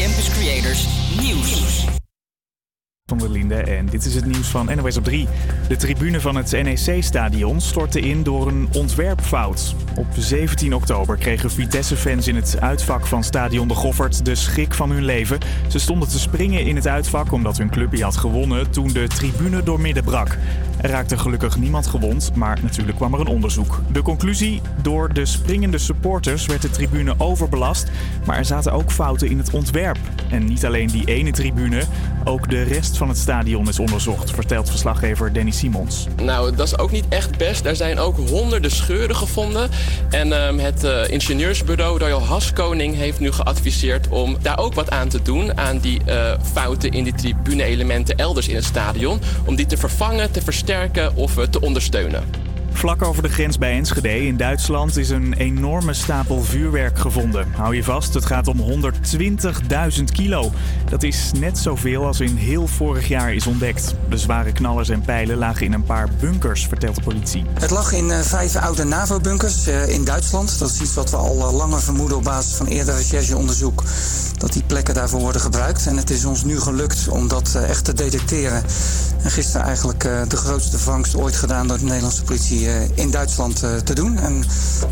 Campus Creators Nieuws. Van der Linde en dit is het nieuws van NOS op 3. De tribune van het NEC-stadion stortte in door een ontwerpfout. Op 17 oktober kregen Vitesse-fans in het uitvak van stadion De Goffert de schrik van hun leven. Ze stonden te springen in het uitvak omdat hun clubje had gewonnen toen de tribune doormidden brak. Er raakte gelukkig niemand gewond, maar natuurlijk kwam er een onderzoek. De conclusie: door de springende supporters werd de tribune overbelast, maar er zaten ook fouten in het ontwerp. En niet alleen die ene tribune, ook de rest van het stadion is onderzocht, vertelt verslaggever Danny Simons. Nou, dat is ook niet echt best. Er zijn ook honderden scheuren gevonden. En ehm, het eh, ingenieursbureau Royal Haskoning heeft nu geadviseerd om daar ook wat aan te doen. Aan die eh, fouten in die tribune-elementen elders in het stadion. Om die te vervangen, te versterken of eh, te ondersteunen. Vlak over de grens bij Enschede in Duitsland is een enorme stapel vuurwerk gevonden. Hou je vast, het gaat om 120.000 kilo. Dat is net zoveel als in heel vorig jaar is ontdekt. De zware knallers en pijlen lagen in een paar bunkers, vertelt de politie. Het lag in uh, vijf oude NAVO-bunkers uh, in Duitsland. Dat is iets wat we al uh, langer vermoeden op basis van eerder rechercheonderzoek. Dat die plekken daarvoor worden gebruikt. En het is ons nu gelukt om dat echt te detecteren. En gisteren eigenlijk de grootste vangst ooit gedaan door de Nederlandse politie in Duitsland te doen. En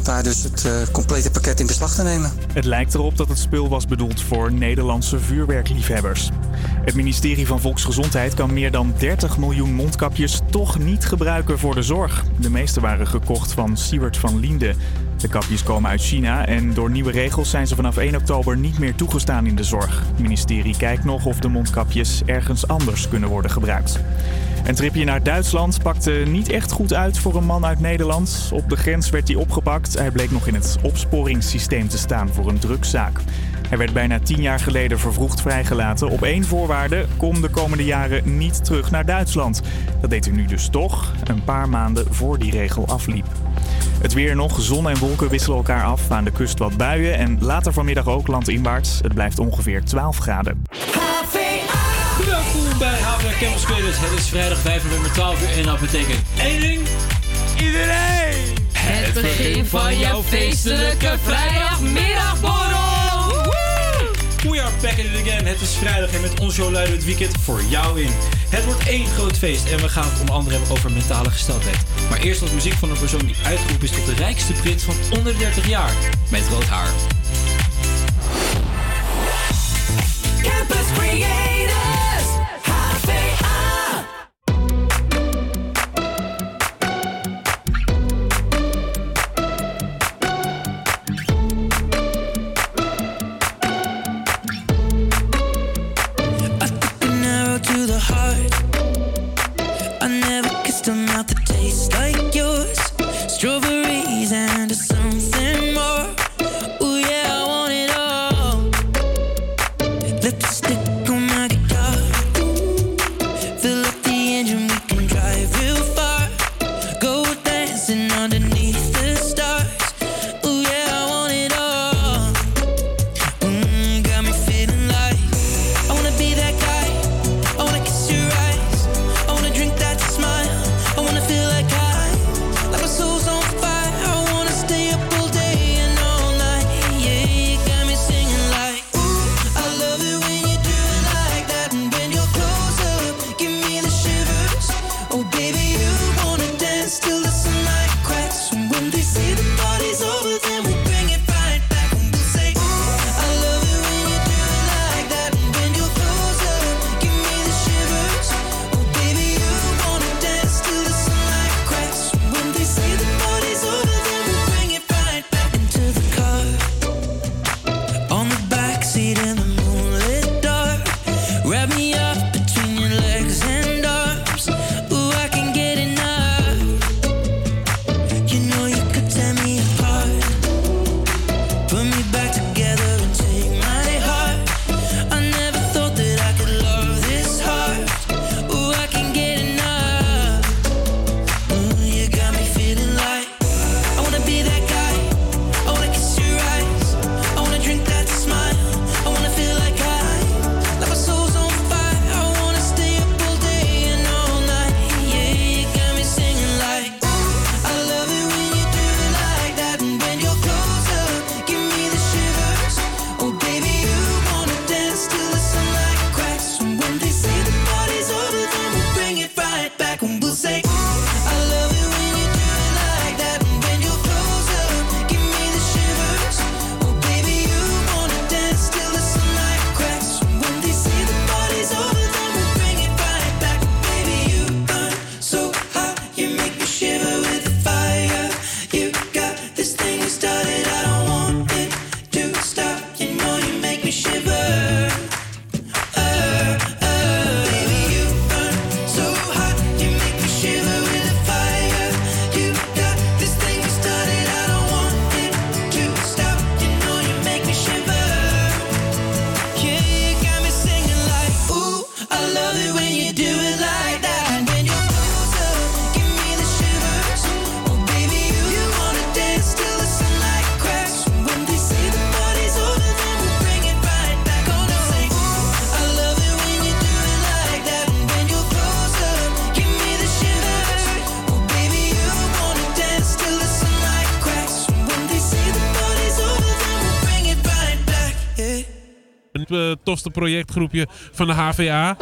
daar dus het complete pakket in beslag te nemen. Het lijkt erop dat het spul was bedoeld voor Nederlandse vuurwerkliefhebbers. Het ministerie van Volksgezondheid kan meer dan 30 miljoen mondkapjes toch niet gebruiken voor de zorg. De meeste waren gekocht van Siewert van Liende. De kapjes komen uit China en door nieuwe regels zijn ze vanaf 1 oktober niet meer toegestaan in de zorg. Het ministerie kijkt nog of de mondkapjes ergens anders kunnen worden gebruikt. Een tripje naar Duitsland pakte niet echt goed uit voor een man uit Nederland. Op de grens werd hij opgepakt. Hij bleek nog in het opsporingssysteem te staan voor een drugszaak. Hij werd bijna tien jaar geleden vervroegd vrijgelaten. Op één voorwaarde: kom de komende jaren niet terug naar Duitsland. Dat deed hij nu dus toch, een paar maanden voor die regel afliep. Het weer nog, zon en wolken wisselen elkaar af. Aan de kust wat buien en later vanmiddag ook landinwaarts. Het blijft ongeveer 12 graden. Welkom bij HVA Campus Creators. Het is vrijdag 5 november 12 uur en dat betekent één ding. Iedereen! Het begin van jouw feestelijke vrijdagmiddagborrel! We are back at it again. Het is vrijdag en met ons show luiden het weekend voor jou in. Het wordt één groot feest en we gaan het onder andere hebben over mentale gesteldheid. Maar eerst wat muziek van een persoon die uitgeroepen is tot de rijkste prins van onder de 30 jaar. Met rood haar. Campus Creators, tofste projectgroepje van de HVA.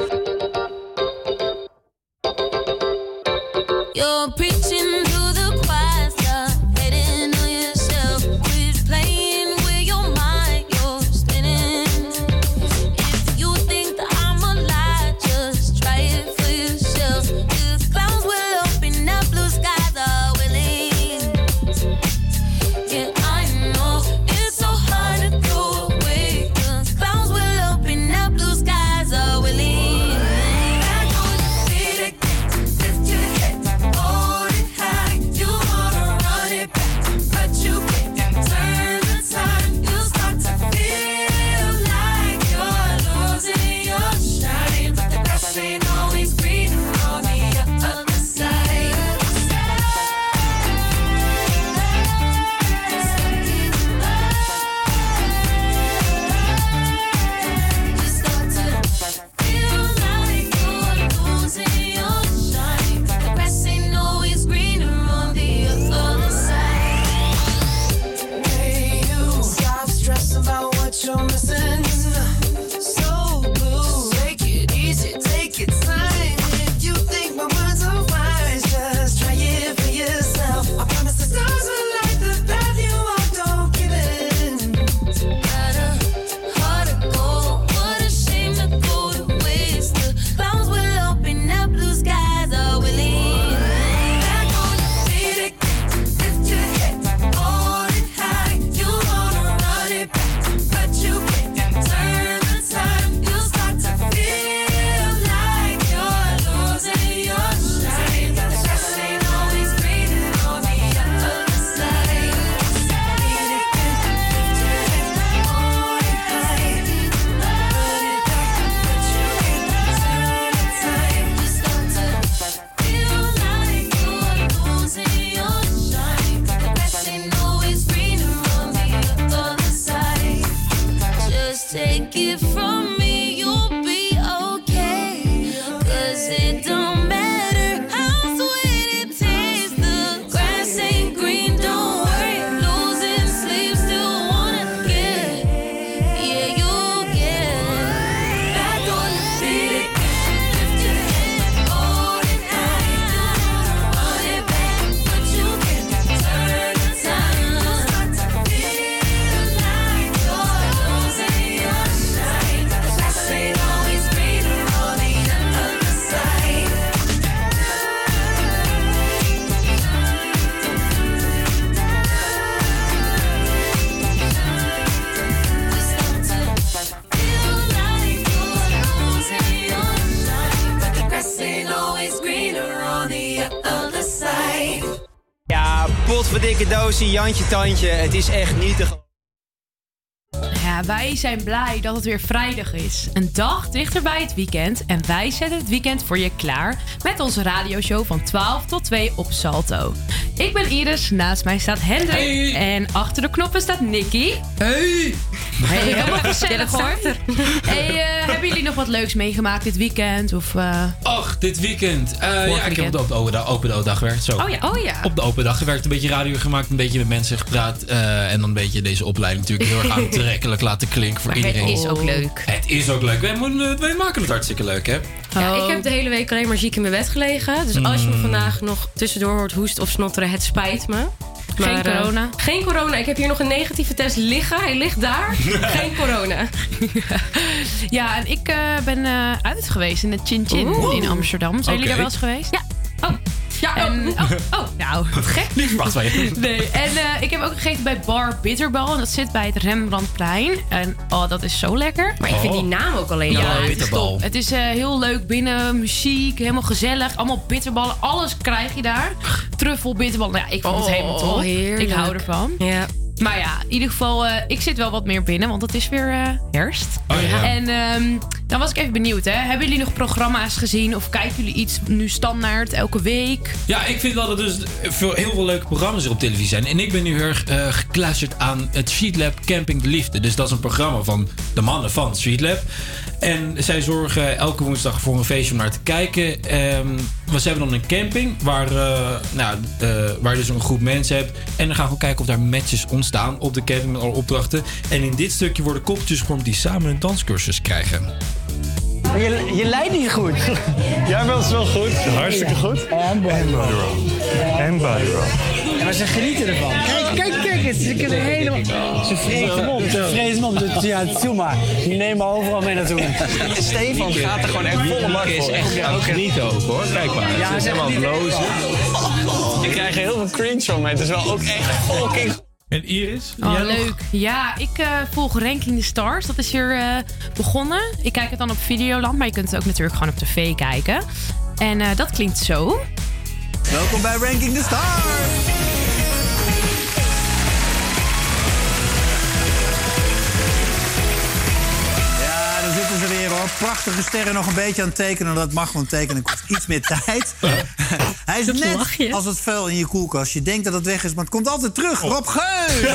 Doosie, Jantje Tandje. Het is echt niet te. Ja, wij zijn blij dat het weer vrijdag is. Een dag dichter bij het weekend. En wij zetten het weekend voor je klaar met onze radioshow van 12 tot 2 op Salto. Ik ben Iris, naast mij staat Hendrik. En achter de knoppen staat Nicky. Hey! Hey, helemaal gezellig hoor. Hey, eh, hebben jullie nog wat leuks meegemaakt dit weekend? Of, eh, Och, dit weekend. Eh, ja, ik heb op de open, dag- open dag gewerkt. Zo. Oh ja, oh ja. Op de open dag gewerkt, een beetje radio gemaakt, een beetje met mensen gepraat. eh, en dan een beetje deze opleiding natuurlijk heel erg aantrekkelijk laten klinken voor Maar het iedereen. is ook leuk. Het is ook leuk. Wij, moeten- wij maken het hartstikke leuk, hè? Ja, Oh. ik heb de hele week alleen maar ziek in mijn bed gelegen. Dus als je me Mm. vandaag nog tussendoor hoort hoesten of snotteren, het spijt me. Geen eh, corona? geen corona. Ik heb hier nog een negatieve test liggen. Hij ligt daar. geen corona. Ja, en ik eh, ben eh, uit geweest in de Chin Chin Oeh. in Amsterdam. Zijn jullie daar wel eens geweest? Ja. Oh. En, oh, oh, nou, wat gek. Niet verwacht van je. Nee, en eh, ik heb ook gegeten bij Bar Bitterbal. En dat zit bij het Rembrandtplein. En oh, dat is zo lekker. Maar ik vind die naam ook alleen al ja, leuk. het is Bitterbal. top. Het is eh, heel leuk binnen, muziek, helemaal gezellig. Allemaal bitterballen, alles krijg je daar. Truffel, bitterballen. Nou ja, ik vond het Oh, helemaal top. heerlijk. Ik hou ervan. Ja. Maar ja, in ieder geval, eh, ik zit wel wat meer binnen, want het is weer eh, herfst. Oh ja. En ehm, Dan was ik even benieuwd, hè. Hebben jullie nog programma's gezien of kijken jullie iets nu standaard elke week? Ja, ik vind wel dat er dus veel, heel veel leuke programma's er op televisie zijn. En ik ben nu heel erg gekluisterd aan het Street Lab Camping de Liefde. Dus dat is een programma van de mannen van Street Lab. En zij zorgen elke woensdag voor een feestje om naar te kijken. Ehm, maar ze hebben dan een camping waar, eh, nou, eh, waar je dus een groep mensen hebt. En dan gaan we gewoon kijken of daar matches ontstaan op de camping met alle opdrachten. En in dit stukje worden koppeltjes gevormd die samen een danscursus krijgen. Je, je leidt niet goed. Jij bent wel goed. Hartstikke goed. En bodyroll. En bodyroll. Ja, maar ze genieten ervan. Kijk, kijk, Ze kunnen helemaal... Ze vreten hem op. Ze vreten hem op. Dus ja, doe maar. Die nemen overal mee naartoe. Stefan gaat er gewoon echt volle bak is voor. echt aan het genieten ook hoor. Kijk maar. Ja, ze is helemaal blozen. Ik krijg heel veel cringe van mee. Het is wel ook echt fucking En Iris? Oh, jij nog? leuk. Ja, ik eh, volg Ranking the Stars. Dat is hier eh, begonnen. Ik kijk het dan op Videoland, maar je kunt het ook natuurlijk gewoon op tv kijken. En eh, dat klinkt zo. Welkom bij Ranking the Stars. Prachtige sterren nog een beetje aan het tekenen. Dat mag gewoon tekenen. kost iets meer tijd. Hij is net als het vuil in je koelkast. Je denkt dat het weg is, maar het komt altijd terug. Rob Geus!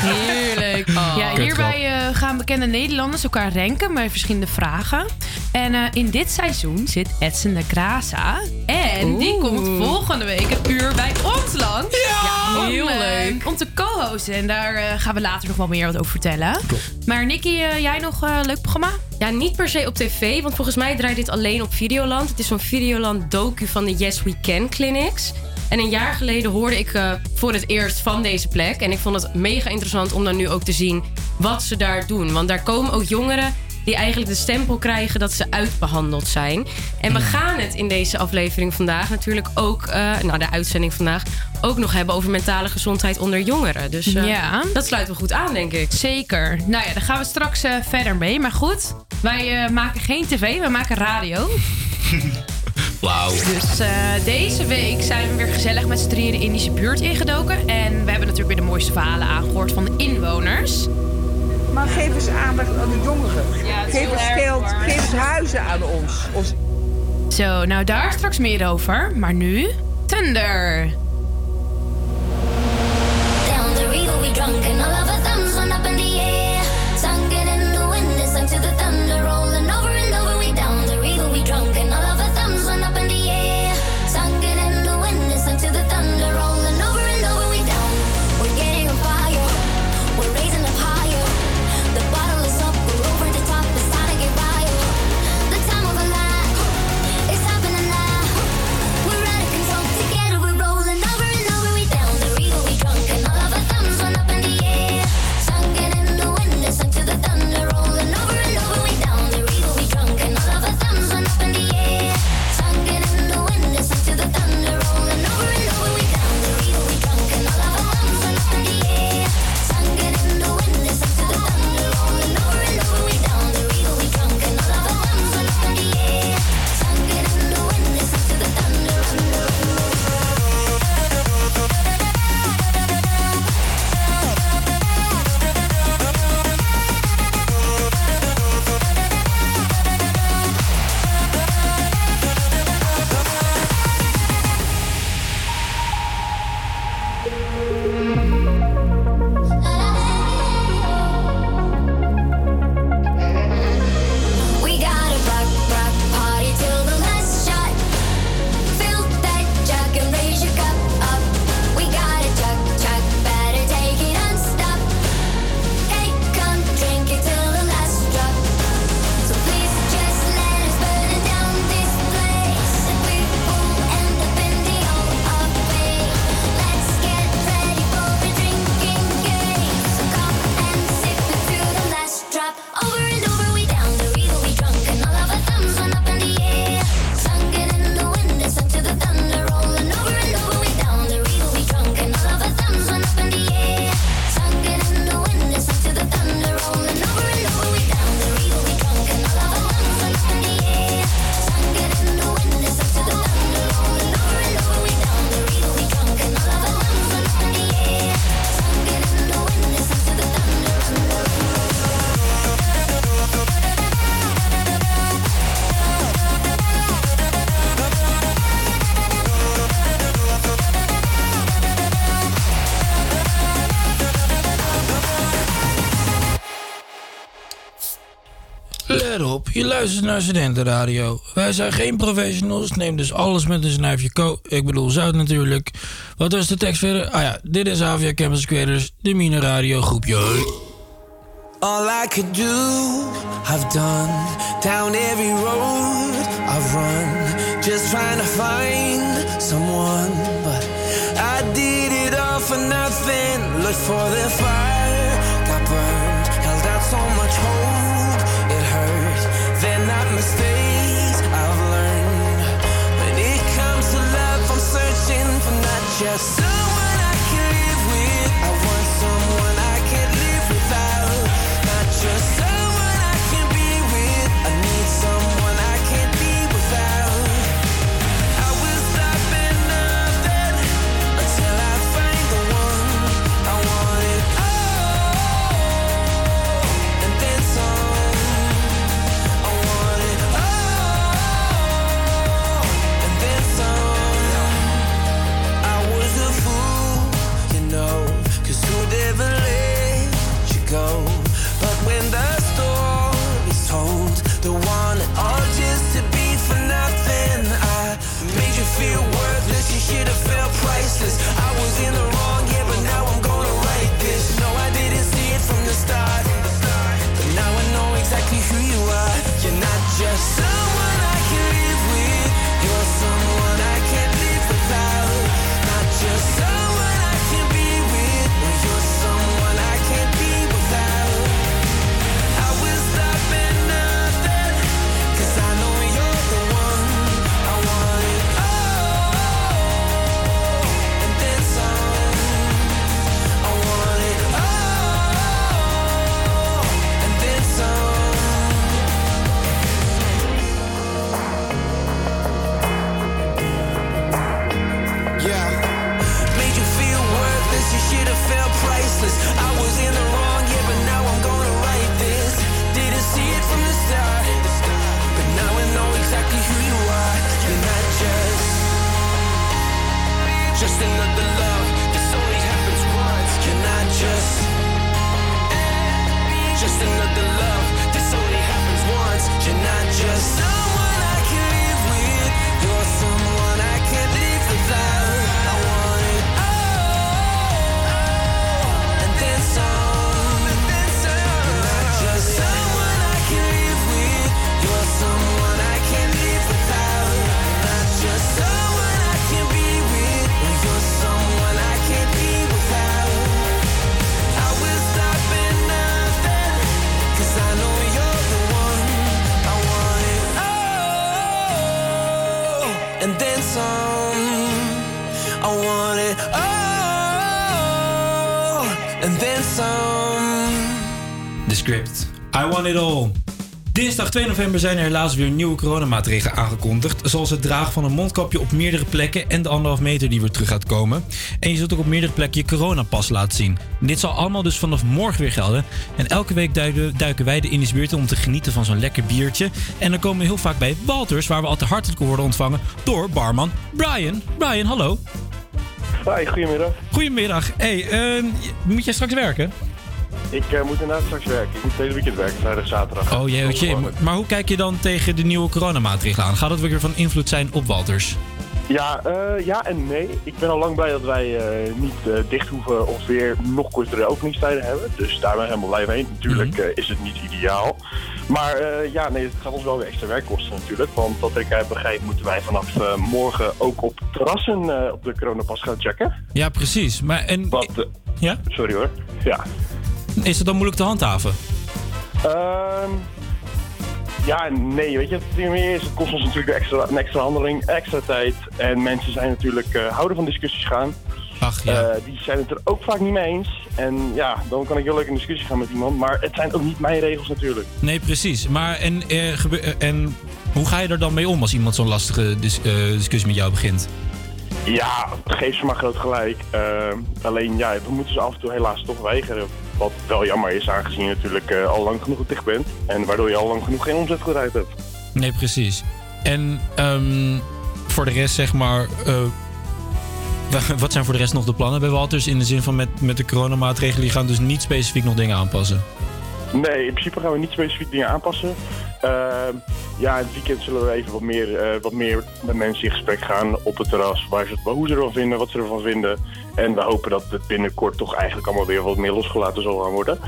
Heerlijk. ja, hierbij eh, gaan bekende Nederlanders elkaar ranken bij verschillende vragen. En eh, in dit seizoen zit Edson de Graza. En die komt volgende week een uur bij ons langs. Ja, heel eh, leuk. Om te co-hosten. En daar eh, gaan we later nog wel meer wat over vertellen. Maar Nicky, eh, jij nog een leuk programma? Ja, niet per se op tv, want volgens mij draait dit alleen op Videoland. Het is zo'n Videoland docu van de Yes We Can Clinics. En een jaar geleden hoorde ik voor het eerst van deze plek. En ik vond het mega interessant om dan nu ook te zien wat ze daar doen. Want daar komen ook jongeren die eigenlijk de stempel krijgen dat ze uitbehandeld zijn. En we gaan het in deze aflevering vandaag natuurlijk ook, eh, nou de uitzending vandaag, ook nog hebben over mentale gezondheid onder jongeren. Dus eh, Ja. dat sluit wel goed aan, denk ik. Zeker. Nou ja, daar gaan we straks eh, verder mee. Maar goed, wij maken geen tv, we maken radio. Wauw. Dus eh, deze week zijn we weer gezellig met z'n drieën de Indische buurt ingedoken. En we hebben natuurlijk weer de mooiste verhalen aangehoord van de inwoners. Maar geef eens aandacht aan de jongeren. geef eens geld, geef eens huizen aan ons. ons Zo, nou daar straks meer over. Maar nu, Thunder. Down the river we drunk and all luistert naar Studentenradio. Wij zijn geen professionals, neem dus alles met een snuifje ko. Ik bedoel zout natuurlijk. Wat was de tekst verder? Ah ja, dit is Avia Campus Creators, de Mine Radio groepje. All I could do, I've done. Down every road I've run. Just trying to find someone. But I did it all for nothing. Looked for the fire, just all. Dinsdag 2 november zijn er helaas weer nieuwe coronamaatregelen aangekondigd. Zoals het dragen van een mondkapje op meerdere plekken en de anderhalf meter die weer terug gaat komen. En je zult ook op meerdere plekken je coronapas laten zien. Dit zal allemaal dus vanaf morgen weer gelden. En elke week duiken, wij de Indisch buurt om te genieten van zo'n lekker biertje. En dan komen we heel vaak bij Walters, waar we altijd hartelijk worden ontvangen door barman Brian. Brian, hallo. Hoi, goedemiddag. Goedemiddag. Hey, ehm, moet jij straks werken? Ik eh, moet inderdaad straks werken. Ik moet het hele weekend werken, vrijdag, zaterdag. Oh jee, jee. Maar hoe kijk je dan tegen de nieuwe coronamaatregelen aan? Gaat dat weer van invloed zijn op Walters? Ja, eh, ja en nee. Ik ben al lang blij dat wij eh, niet dicht hoeven of weer nog kortere openingstijden hebben. Dus daar ben ik helemaal blij mee. Natuurlijk eh, is het niet ideaal. Maar ja, nee, het gaat ons wel weer extra werk kosten natuurlijk. Want wat ik heb begrepen moeten wij vanaf morgen ook op terrassen op de coronapas gaan checken. Ja, precies. Maar en... Wat, ja? Sorry hoor. Ja. Is het dan moeilijk te handhaven? Ehm, ja, nee, weet je, het meer is, het kost ons natuurlijk een extra, een extra handeling, extra tijd. En mensen zijn natuurlijk, eh, houden van discussies gaan. Ach, ja. die zijn het er ook vaak niet mee eens. En ja, dan kan ik heel leuk in discussie gaan met iemand. Maar het zijn ook niet mijn regels natuurlijk. Nee, precies. Maar en, eh, eh, en hoe ga je er dan mee om als iemand zo'n lastige dis- eh, discussie met jou begint? Ja, geef ze maar groot gelijk. Ehm, alleen ja, we moeten ze af en toe helaas toch weigeren. Wat wel jammer is, aangezien je natuurlijk eh, al lang genoeg dicht bent. En waardoor je al lang genoeg geen omzet gedraaid hebt. Nee, precies. En ehm, voor de rest, zeg maar. eh, wa- wat zijn voor de rest nog de plannen bij Walters? In de zin van met, met de coronamaatregelen, die gaan dus niet specifiek nog dingen aanpassen. Nee, in principe gaan we niet specifiek dingen aanpassen. Ehm, ja, in het weekend zullen we even wat meer, eh, wat meer met mensen in gesprek gaan op het terras. Waar ze, het- hoe ze ervan vinden, wat ze ervan vinden. En we hopen dat het binnenkort toch eigenlijk allemaal weer wat meer losgelaten zal gaan worden.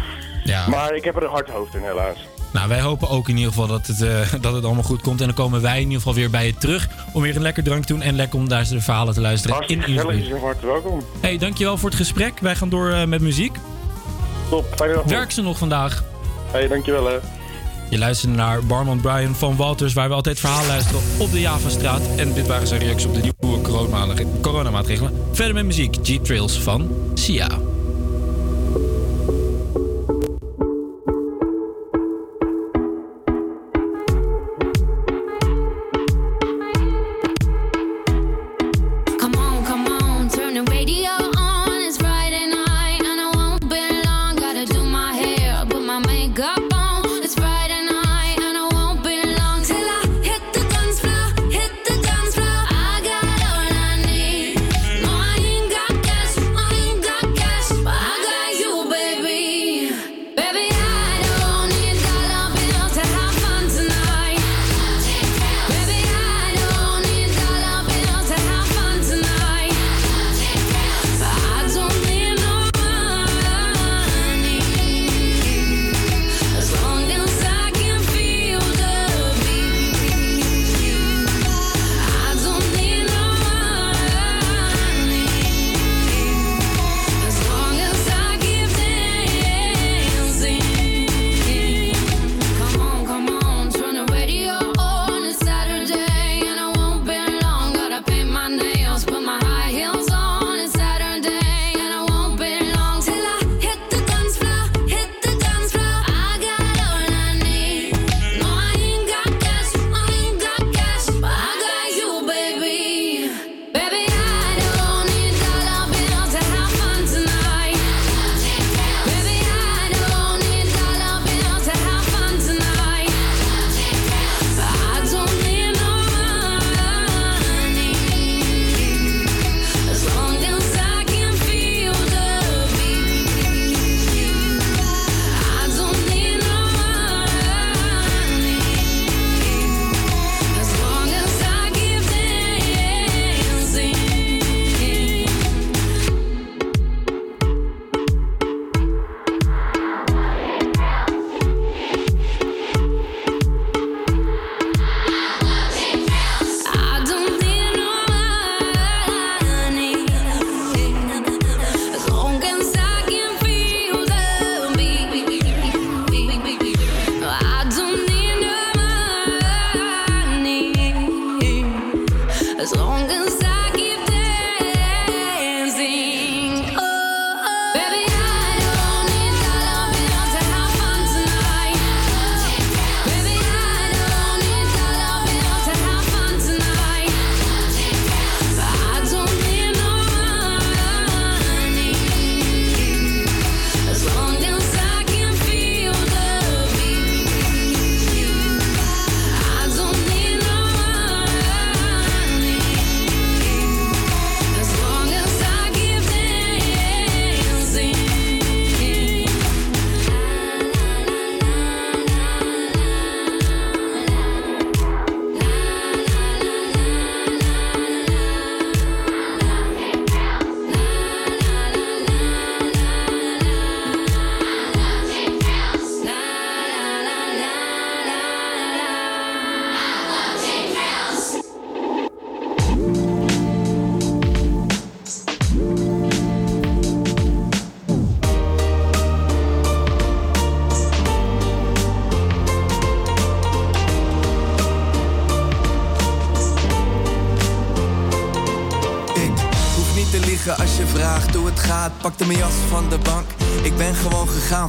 Ja. Maar ik heb er een hard hoofd in, helaas. Nou, wij hopen ook in ieder geval dat het, eh, dat het allemaal goed komt. En dan komen wij in ieder geval weer bij je terug. Om weer een lekker drank te doen. En lekker om daar de verhalen te luisteren. Hartstikke in gezellig, je Nieuwsblad. bent van harte welkom. Hey, dankjewel voor het gesprek. Wij gaan door eh, met muziek. Top, fijne dag. Werk ze nog vandaag? Hey, dankjewel hè. Je luistert naar Barman Brian van Walters, waar we altijd verhalen luisteren op de Javastraat. En dit waren zijn reacties op de nieuwe corona- coronamaatregelen. Verder met muziek, G-Trails van Sia.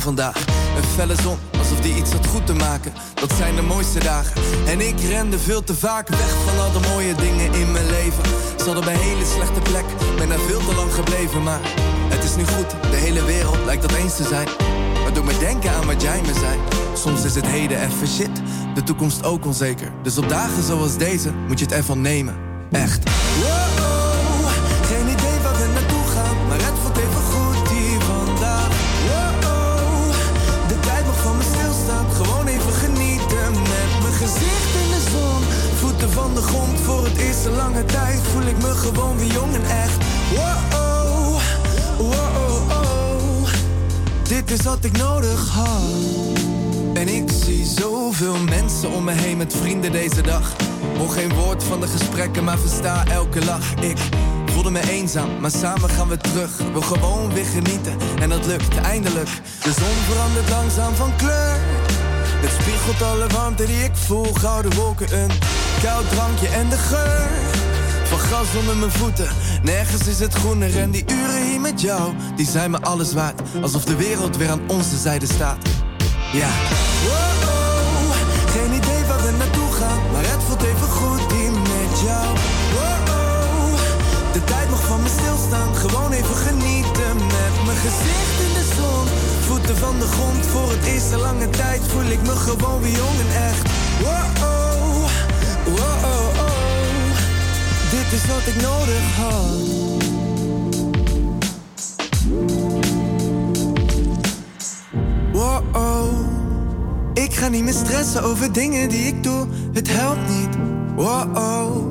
Vandaag. Een felle zon, alsof die iets had goed te maken. Dat zijn de mooiste dagen. En ik rende veel te vaak weg van al de mooie dingen in mijn leven. Zat op een hele slechte plek, ben er veel te lang gebleven. Maar het is nu goed, de hele wereld lijkt dat eens te zijn. Maar doe me denken aan wat jij me zei. Soms is het heden even shit, de toekomst ook onzeker. Dus op dagen zoals deze moet je het ervan nemen. Echt. Tijd voel ik me gewoon weer jong en echt. Wow, wow, oh. Dit is wat ik nodig had. En ik zie zoveel mensen om me heen met vrienden deze dag. Hoor geen woord van de gesprekken, maar versta elke lach. Ik voelde me eenzaam, maar samen gaan we terug. We gewoon weer genieten en dat lukt eindelijk. De zon verandert langzaam van kleur. Het spiegelt alle warmte die ik voel. Gouden wolken, een koud drankje en de geur. Van gras onder mijn voeten, nergens is het groener. En die uren hier met jou, die zijn me alles waard. Alsof de wereld weer aan onze zijde staat. Ja. Wow, geen idee waar we naartoe gaan, maar het voelt even goed hier met jou. Wow, de tijd mag van me stilstaan, gewoon even genieten met mijn gezicht in de zon. Voeten van de grond, voor het eerst lange tijd voel ik me gewoon weer jong en echt. Wow, wow, dit is wat ik nodig had. Wow, ik ga niet meer stressen over dingen die ik doe. Het helpt niet. Wow,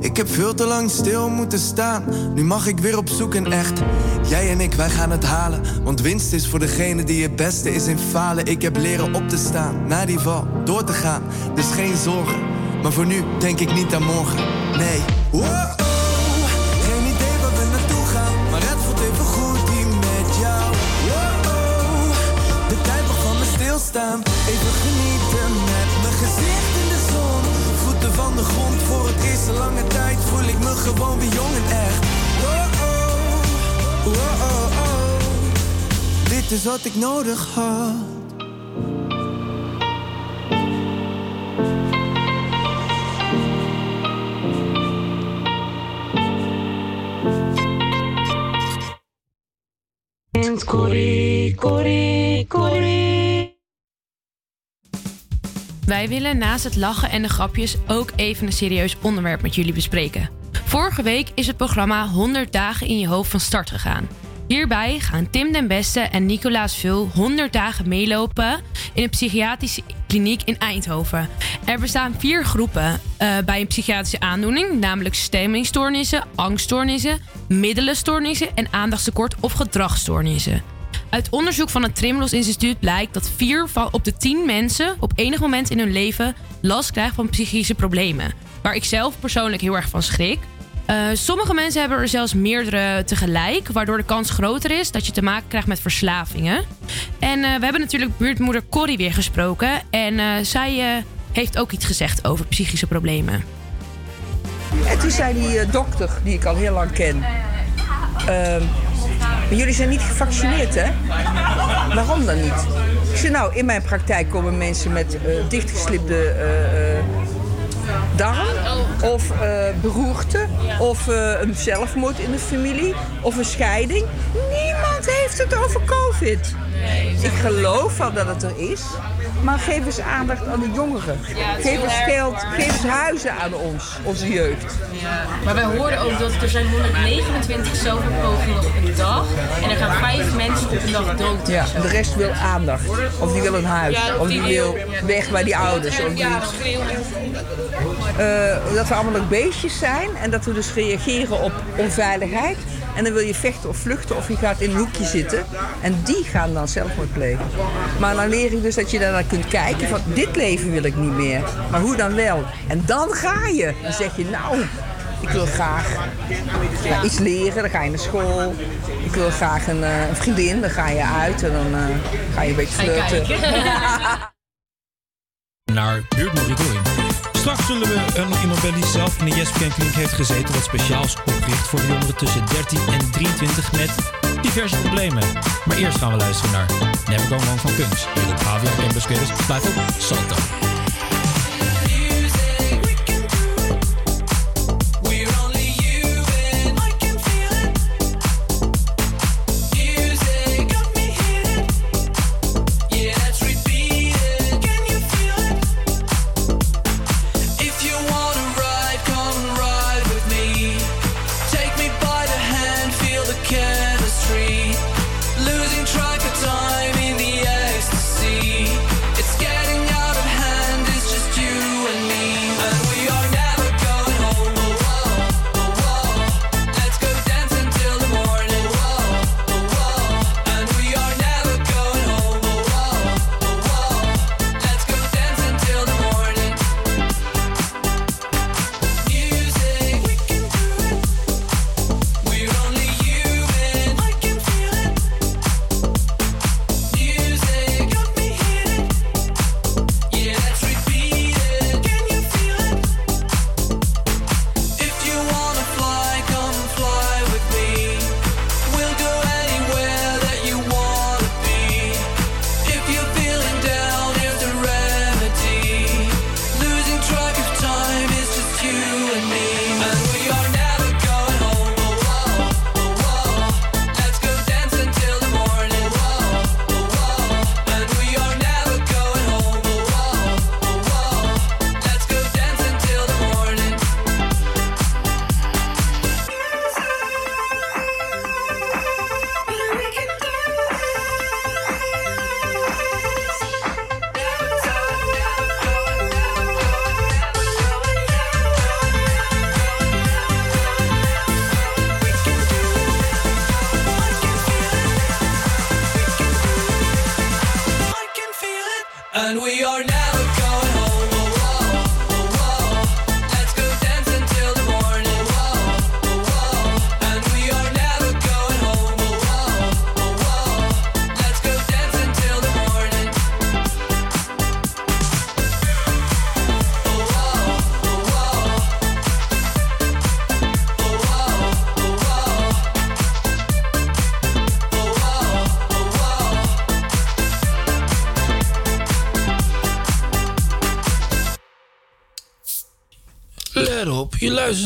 ik heb veel te lang stil moeten staan. Nu mag ik weer op zoek en echt. Jij en ik, wij gaan het halen. Want winst is voor degene die het beste is in falen. Ik heb leren op te staan, na die val, door te gaan. Dus geen zorgen. Maar voor nu denk ik niet aan morgen. Nee. Wow, geen idee waar we naartoe gaan. Maar het voelt even goed hier met jou. Wow, de tijd van me stilstaan. Even genieten met mijn gezicht in de zon. Voeten van de grond voor het eerst in lange tijd voel ik me gewoon weer jong en echt. Wow, wow, dit is wat ik nodig had. Corrie, Corrie, Corrie. Wij willen naast het lachen en de grapjes ook even een serieus onderwerp met jullie bespreken. Vorige week is het programma 100 dagen in je hoofd van start gegaan. Hierbij gaan Tim den Beste en Nicolaas Vul 100 dagen meelopen in een psychiatrische kliniek in Eindhoven. Er bestaan vier groepen eh, bij een psychiatrische aandoening, namelijk stemmingstoornissen, angststoornissen, middelenstoornissen en aandachtstekort of gedragsstoornissen. Uit onderzoek van het Trimlos Instituut blijkt dat vier van op de tien mensen op enig moment in hun leven last krijgen van psychische problemen. Waar ik zelf persoonlijk heel erg van schrik. Eh, sommige mensen hebben er zelfs meerdere tegelijk, waardoor de kans groter is dat je te maken krijgt met verslavingen. En eh, we hebben natuurlijk buurtmoeder Corrie weer gesproken. En eh, zij heeft ook iets gezegd over psychische problemen. En toen zei die dokter, die ik al heel lang ken... ehm, jullie zijn niet gevaccineerd, hè? Waarom dan niet? Ik nou, in mijn praktijk komen mensen met dichtgeslipte darm... of eh, beroerte, of eh, een zelfmoord in de familie, of een scheiding. Niemand heeft het over covid. Ik geloof wel dat het er is, maar geef eens aandacht aan de jongeren. Geef eens geld, geef eens huizen aan ons, onze jeugd. Maar wij hoorden ook dat er zijn 129 zelfmoordpogingen op een dag. En er gaan vijf mensen op een dag dood. Ja, de rest wil aandacht. Of die wil een huis. Of die wil weg bij die ouders. Of die, Eh, dat we allemaal ook beestjes zijn. En dat we dus reageren op onveiligheid. En dan wil je vechten of vluchten of je gaat in een hoekje zitten. En die gaan dan zelfmoord plegen. Maar dan leer ik dus dat je daarnaar kunt kijken van dit leven wil ik niet meer. Maar hoe dan wel? En dan ga je. Dan zeg je nou, ik wil graag iets leren. Dan ga je naar school. Ik wil graag een, eh, een vriendin. Dan ga je uit en dan eh, ga je een beetje flirten. naar. Straks zullen we nog iemand die zelf in de Jesper Kliniek heeft gezeten... wat speciaal is opgericht voor jongeren tussen 13 en 23 met diverse problemen. Maar eerst gaan we luisteren naar Never Go Wrong van Kunst. Hier op HVA Campus. Blijf op.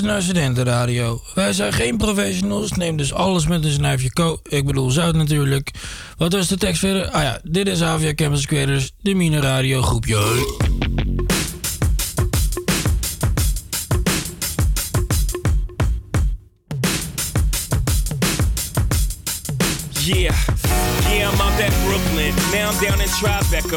naar. Wij zijn geen professionals, neem dus alles met een snuifje ko. Ik bedoel zout natuurlijk. Wat was de tekst verder? Ah ja, dit is Avia Campus Creators, de Mine Radio groepje. Yeah, yeah, Brooklyn. Now down in Tribeca,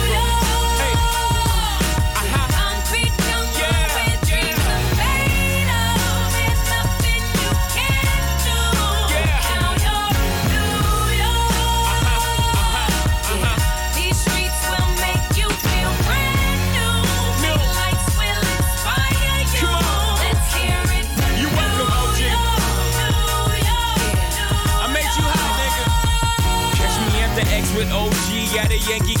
At a Yankee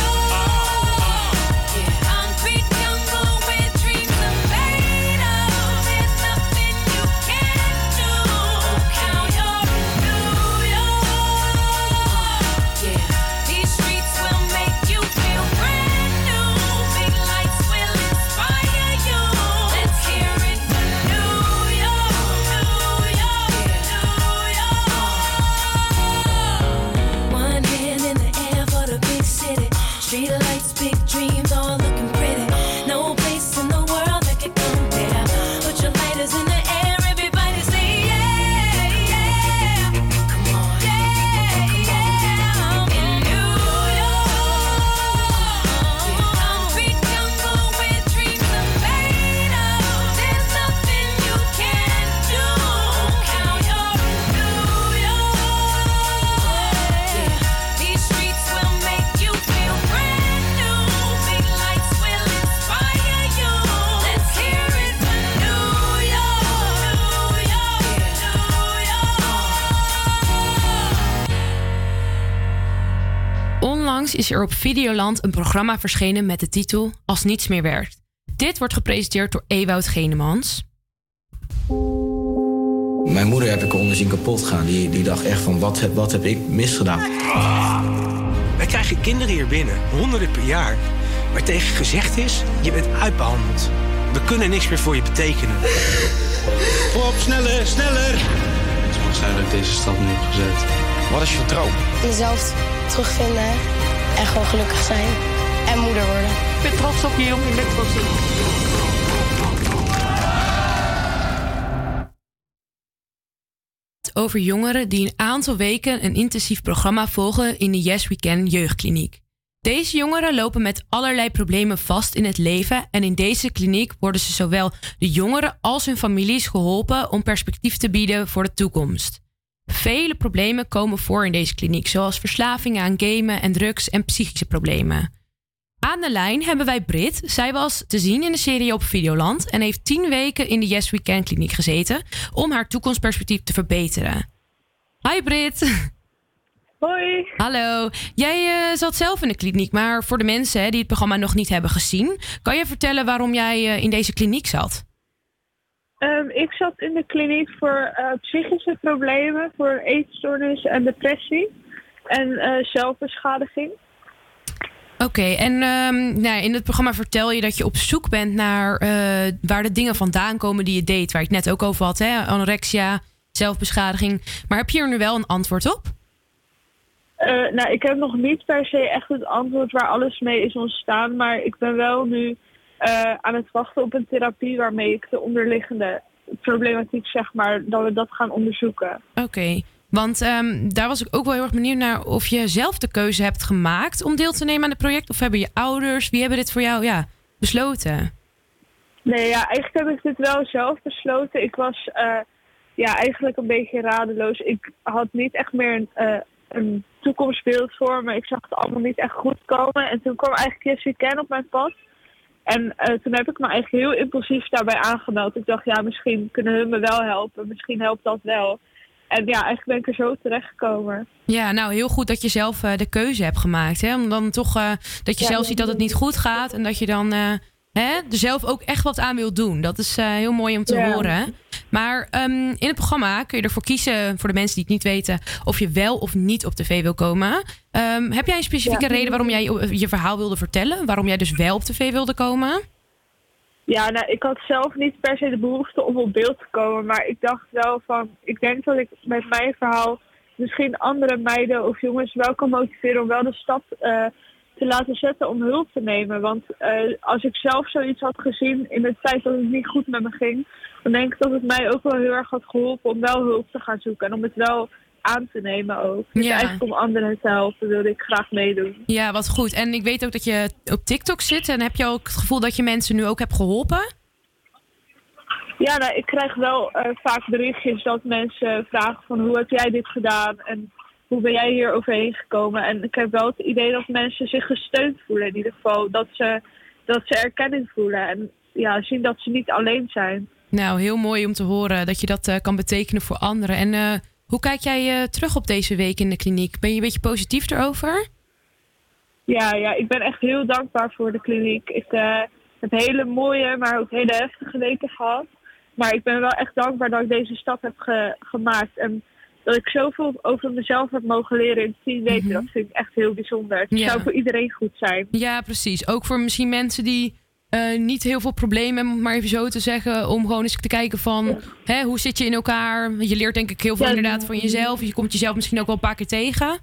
Is er op Videoland een programma verschenen met de titel Als niets meer werkt. Dit wordt gepresenteerd door Ewout Genemans. Mijn moeder heb ik onder zien kapot gaan. Die, die dacht echt van, wat heb, wat heb ik misgedaan? Wij krijgen kinderen hier binnen, honderden per jaar. Waar tegen gezegd is, je bent uitbehandeld. We kunnen niks meer voor je betekenen. Kom op, sneller, sneller! Het mag zijn dat ik deze stap nu heb gezet. Wat is je droom? Mezelf terugvinden en gewoon gelukkig zijn. En moeder worden. Ik ben trots op je jongen, ik ben trots op over jongeren die een aantal weken een intensief programma volgen in de Yes We Can jeugdkliniek. Deze jongeren lopen met allerlei problemen vast in het leven en in deze kliniek worden ze zowel de jongeren als hun families geholpen om perspectief te bieden voor de toekomst. Vele problemen komen voor in deze kliniek, zoals verslavingen aan gamen en drugs en psychische problemen. Aan de lijn hebben wij Brit. Zij was te zien in de serie op Videoland en heeft tien weken in de Yes We Can kliniek gezeten om haar toekomstperspectief te verbeteren. Hi Brit. Hoi. Hallo. Jij eh, zat zelf in de kliniek, maar voor de mensen hè, die het programma nog niet hebben gezien, kan je vertellen waarom jij eh, in deze kliniek zat? Ehm, ik zat in de kliniek voor eh, psychische problemen, voor eetstoornis en depressie en eh, zelfbeschadiging. Oké, en ehm, nou, in het programma vertel je dat je op zoek bent naar eh, waar de dingen vandaan komen die je deed, waar je het net ook over had, hè? anorexia, zelfbeschadiging. Maar heb je er nu wel een antwoord op? Nou, ik heb nog niet per se echt het antwoord waar alles mee is ontstaan, maar ik ben wel nu eh, aan het wachten op een therapie waarmee ik de onderliggende problematiek, zeg maar, dat we dat gaan onderzoeken. Oké, want ehm, daar was ik ook wel heel erg benieuwd naar of je zelf de keuze hebt gemaakt om deel te nemen aan het project, of hebben je ouders, wie hebben dit voor jou ja, besloten? Nee, ja, eigenlijk heb ik dit wel zelf besloten. Ik was eh, ja, eigenlijk een beetje radeloos. Ik had niet echt meer een, eh, een toekomstbeeld voor me. Ik zag het allemaal niet echt goed komen. En toen kwam eigenlijk Yes We Can op mijn pad. En eh, toen heb ik me eigenlijk heel impulsief daarbij aangemeld. Ik dacht, ja, misschien kunnen hun me wel helpen. Misschien helpt dat wel. En ja, eigenlijk ben ik er zo terechtgekomen. Ja, nou heel goed dat je zelf eh, de keuze hebt gemaakt. Hè? Om dan toch eh, dat je Ja, zelf ziet dat het niet goed gaat en dat je dan hè, er zelf ook echt wat aan wilt doen. Dat is eh, heel mooi om te Ja. horen. Maar ehm, in het programma kun je ervoor kiezen, voor de mensen die het niet weten, of je wel of niet op tv wil komen. Ehm, heb jij een specifieke Ja. reden waarom jij je, je verhaal wilde vertellen? Waarom jij dus wel op tv wilde komen? Ja, nou, ik had zelf niet per se de behoefte om op beeld te komen. Maar ik dacht wel van, ik denk dat ik met mijn verhaal misschien andere meiden of jongens wel kan motiveren om wel de stap eh, te laten zetten om hulp te nemen. Want eh, als ik zelf zoiets had gezien in het feit dat het niet goed met me ging, dan denk ik dat het mij ook wel heel erg had geholpen om wel hulp te gaan zoeken en om het wel aan te nemen ook. Dus Ja. eigenlijk om anderen te helpen wilde ik graag meedoen. Ja, wat goed. En ik weet ook dat je op TikTok zit. En heb je ook het gevoel dat je mensen nu ook hebt geholpen? Ja, nou, ik krijg wel eh, vaak berichtjes dat mensen vragen van hoe heb jij dit gedaan en hoe ben jij hier overheen gekomen. En ik heb wel het idee dat mensen zich gesteund voelen in ieder geval. Dat ze, dat ze erkenning voelen en ja, zien dat ze niet alleen zijn. Nou, heel mooi om te horen dat je dat eh, kan betekenen voor anderen. En eh, hoe kijk jij eh, terug op deze week in de kliniek? Ben je een beetje positief erover? Ja, ja, ik ben echt heel dankbaar voor de kliniek. Ik heb hele mooie, maar ook hele heftige weken gehad. Maar ik ben wel echt dankbaar dat ik deze stap heb ge- gemaakt. En dat ik zoveel over mezelf heb mogen leren in tien weken. Dat vind ik echt heel bijzonder. Het Ja. zou voor iedereen goed zijn. Ja, precies. Ook voor misschien mensen die eh, niet heel veel problemen hebben, om het maar even zo te zeggen. Om gewoon eens te kijken van hè, hoe zit je in elkaar. Je leert denk ik heel veel Ja, inderdaad van jezelf. Je komt jezelf misschien ook wel een paar keer tegen.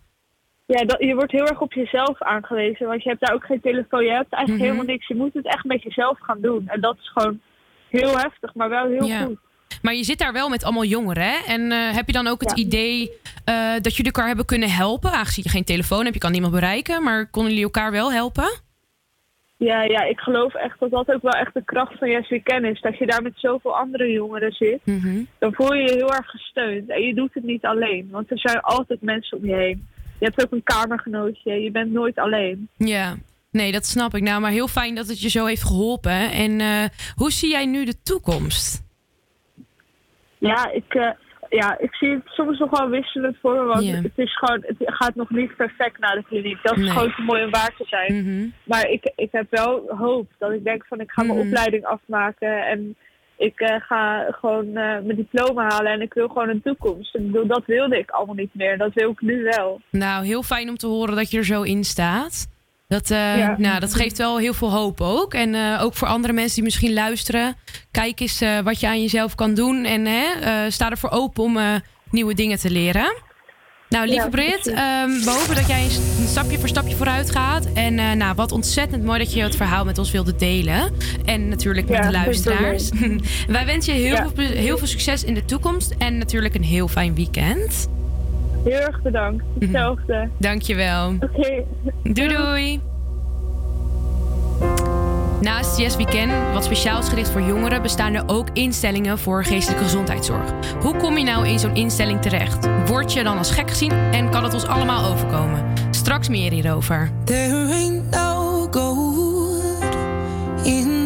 Ja, dat, je wordt heel erg op jezelf aangewezen. Want je hebt daar ook geen telefoon. Je hebt eigenlijk Mhm. helemaal niks. Je moet het echt met jezelf gaan doen. En dat is gewoon heel heftig, maar wel heel goed. Maar je zit daar wel met allemaal jongeren. Hè? En eh, heb je dan ook het idee eh, dat jullie elkaar hebben kunnen helpen? Aangezien je geen telefoon hebt, je kan niemand bereiken. Maar konden jullie elkaar wel helpen? Ja, ja, ik geloof echt dat dat ook wel echt de kracht van Yes We Can is. Dat je daar met zoveel andere jongeren zit. Mhm. Dan voel je je heel erg gesteund. En je doet het niet alleen. Want er zijn altijd mensen om je heen. Je hebt ook een kamergenootje. Je bent nooit alleen. Ja, nee, dat snap ik. Nou, maar heel fijn dat het je zo heeft geholpen. En eh, hoe zie jij nu de toekomst? Ja, ik, eh, ja, ik zie het soms nog wel wisselend voor me. Want het, is gewoon, het gaat nog niet perfect naar de kliniek. Dat is Nee. gewoon te mooi om waar te zijn. Mhm. Maar ik, ik heb wel hoop dat ik denk van ik ga mijn Mhm. opleiding afmaken. En ik eh, ga gewoon eh, mijn diploma halen. En ik wil gewoon een toekomst. Ik bedoel, dat wilde ik allemaal niet meer. Dat wil ik nu wel. Nou, heel fijn om te horen dat je er zo in staat. Dat, eh, Ja. nou, dat geeft wel heel veel hoop ook. En eh, ook voor andere mensen die misschien luisteren. Kijk eens eh, wat je aan jezelf kan doen. En hè, sta ervoor open om nieuwe dingen te leren. Nou, lieve Ja, Brit, ehm, we hopen dat jij een st- een stapje voor stapje vooruit gaat. En nou, wat ontzettend mooi dat je het verhaal met ons wilde delen. En natuurlijk met de luisteraars. Wij wensen je heel, veel, heel veel succes in de toekomst. En natuurlijk een heel fijn weekend. Heel erg bedankt. Hetzelfde. Dankjewel. Oké. Doei doei. Naast Yes Weekend, wat speciaal is gericht voor jongeren, bestaan er ook instellingen voor geestelijke gezondheidszorg. Hoe kom je nou in zo'n instelling terecht? Word je dan als gek gezien en kan het ons allemaal overkomen? Straks meer hierover. There ain't no gold in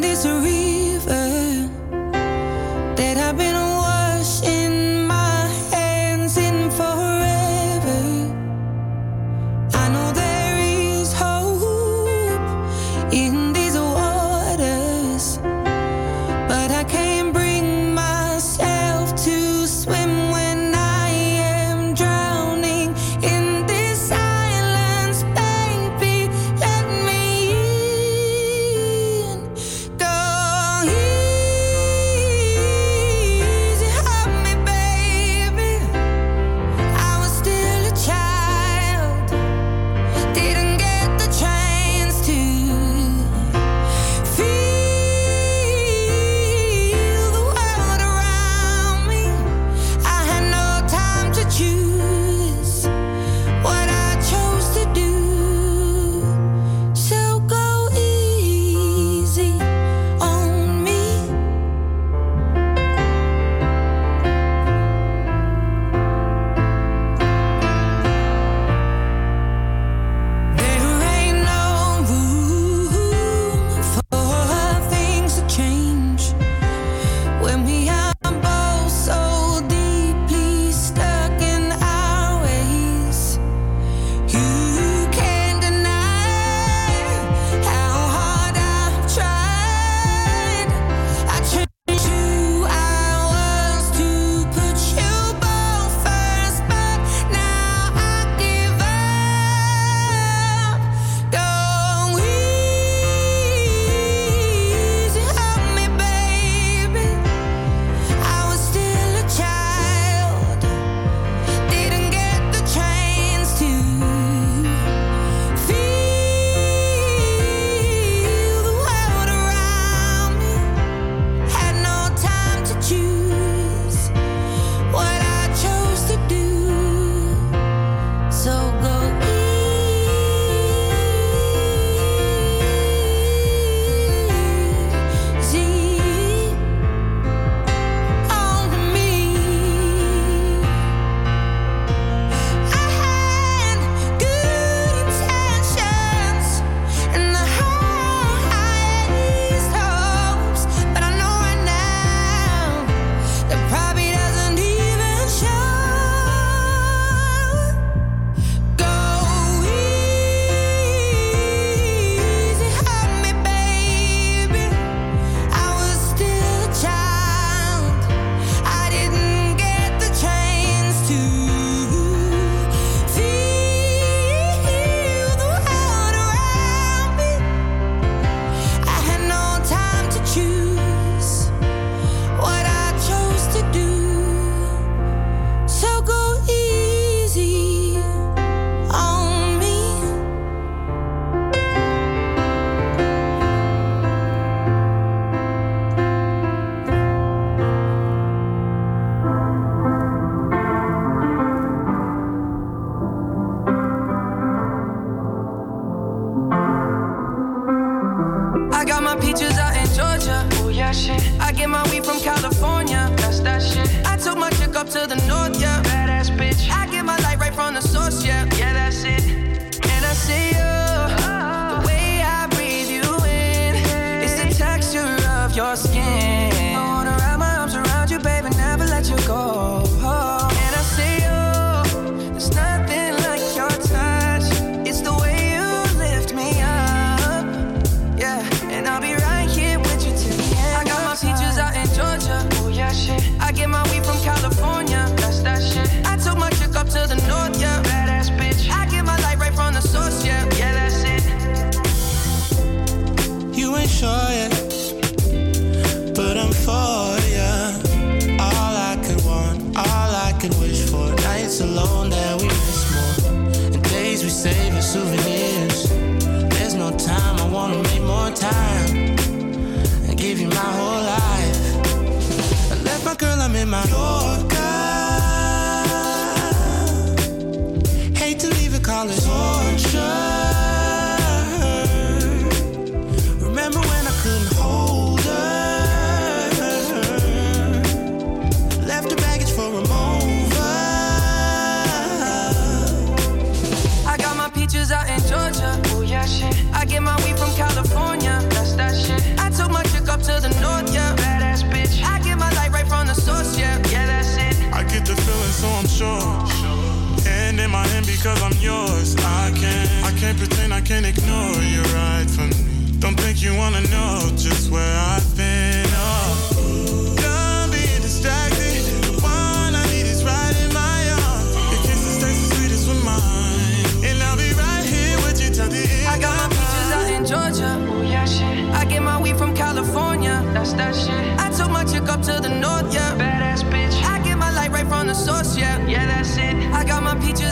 because I'm yours. I can't, I can't pretend, I can't ignore you right from me. Don't think you wanna know just where I've been. Oh, done being distracted. The one I need is right in my arms. Your kisses taste the sweetest with mine, and I'll be right here with you till the end. I got my peaches out in Georgia. Oh yeah, shit. I get my weed from California. That's that shit. I took my chick up to the north, yeah. Badass bitch. I get my light right from the source, yeah. Yeah, that's it. I got my peaches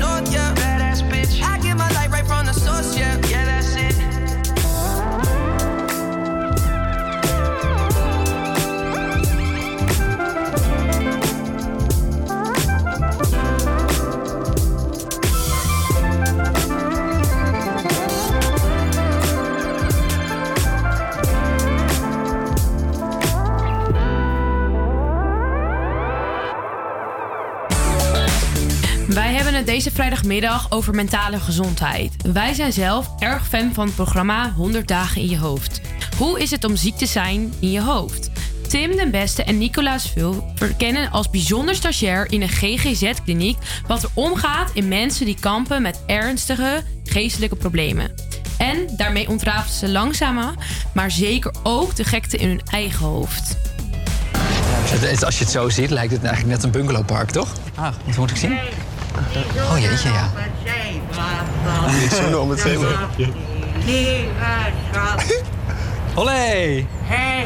deze vrijdagmiddag over mentale gezondheid. Wij zijn zelf erg fan van het programma 100 dagen in je hoofd. Hoe is het om ziek te zijn in je hoofd? Tim den Beste en Nicolaas Vul verkennen als bijzonder stagiair in een GGZ-kliniek wat er omgaat in mensen die kampen met ernstige geestelijke problemen. En daarmee ontrafelen ze langzamer, maar zeker ook de gekte in hun eigen hoofd. Als je het zo ziet, lijkt het eigenlijk net een bungalowpark, toch? Ah, wat moet ik zien? Oh jeetje, ja. Niet zo om het zeven. Lieve schat. Olé! Hé,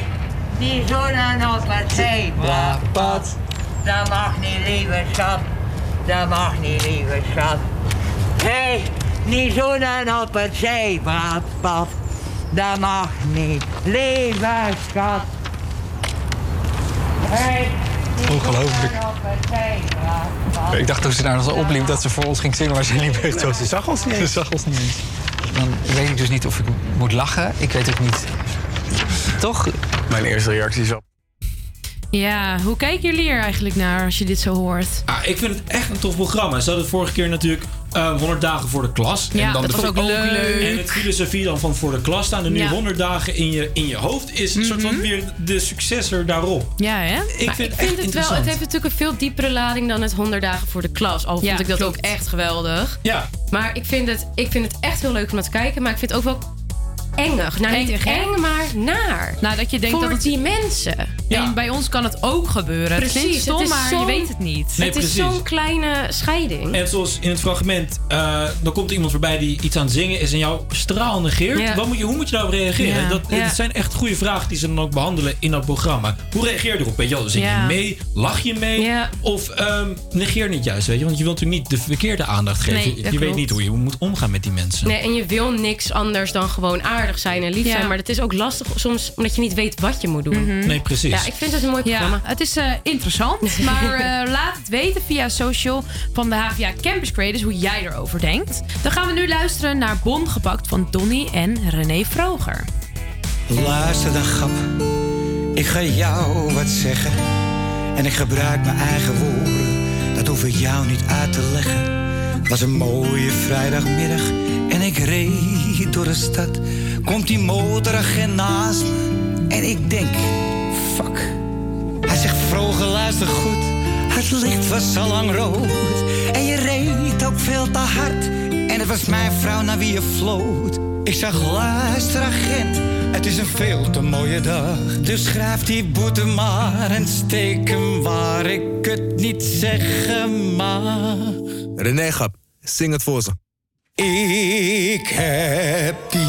die zonnen op het zebrapad. Dat mag niet, lieve schat. Dat mag niet, lieve schat. Hé, die zonnen op het zebrapad. Dat mag niet, lieve schat. Hé, Ongelooflijk. het. Ik dacht toen ze daar zo opliep dat ze voor ons ging zingen, maar ze liep echt zo. Ze zag ons niet eens. Ze zag ons niet eens. Dan weet ik dus niet of ik moet lachen. Ik weet ook niet. Toch? Mijn eerste reactie is op. Ja, hoe kijken jullie er eigenlijk naar als je dit zo hoort? Ah, ik vind het echt een tof programma. Ze hadden vorige keer natuurlijk eh 100 dagen voor de klas. Ja, en dan dat de- was ook leuk. En het filosofie dan van voor de klas staan. En nu Ja. 100 dagen in je, in je hoofd is een soort van weer de successor daarop. Ja, hè? Ik Maar vind ik het echt vind het wel, het heeft natuurlijk een veel diepere lading dan het 100 dagen voor de klas. Al Ja, vond ik dat klopt. ook echt geweldig. Ja. Maar ik vind, het, ik vind het echt heel leuk om naar te kijken. Maar ik vind het ook wel engig. Nou, niet Engig, eng, maar naar. Nou, dat je denkt Voor dat het... die mensen. En bij ons kan het ook gebeuren. het stom, het is maar je zo'n- weet het niet. Nee, het is precies. zo'n kleine scheiding. En zoals in het fragment, eh, dan komt iemand voorbij die iets aan het zingen is en jou straal negeert. Ja. Wat moet je, hoe moet je daarop reageren? Ja. Dat, Ja. dat zijn echt goede vragen die ze dan ook behandelen in dat programma. Hoe reageer je erop? Weet je wel, zing Ja. je mee? Lach je mee? Of ehm, negeer niet juist, weet je? Want je wilt natuurlijk niet de verkeerde aandacht geven. Nee, je weet niet hoe je moet omgaan met die mensen. Nee, en je wil niks anders dan gewoon aardig zijn en lief Ja. zijn. Maar het is ook lastig soms omdat je niet weet wat je moet doen. Nee, precies. Ja, ik vind het een mooi programma. Ja, het is eh, interessant. Maar eh, laat het weten via social van de HVA Campus Creators hoe jij erover denkt. Dan gaan we nu luisteren naar Bon gepakt van Donny en René Vroger. Luister dan, grap. Ik ga jou wat zeggen. En ik gebruik mijn eigen woorden. Dat hoef ik jou niet uit te leggen. Het was een mooie vrijdagmiddag. En ik reed door de stad. Komt die motoragent naast me. En ik denk, fuck. Hij zegt, vroeger luister goed. Het licht was al lang rood. En je reed ook veel te hard. En het was mijn vrouw naar wie je floot. Ik zag, luister agent. Het is een veel te mooie dag. Dus schrijf die boete maar en steek hem waar ik het niet zeggen mag. René Gap, zing het voor ze. Ik heb die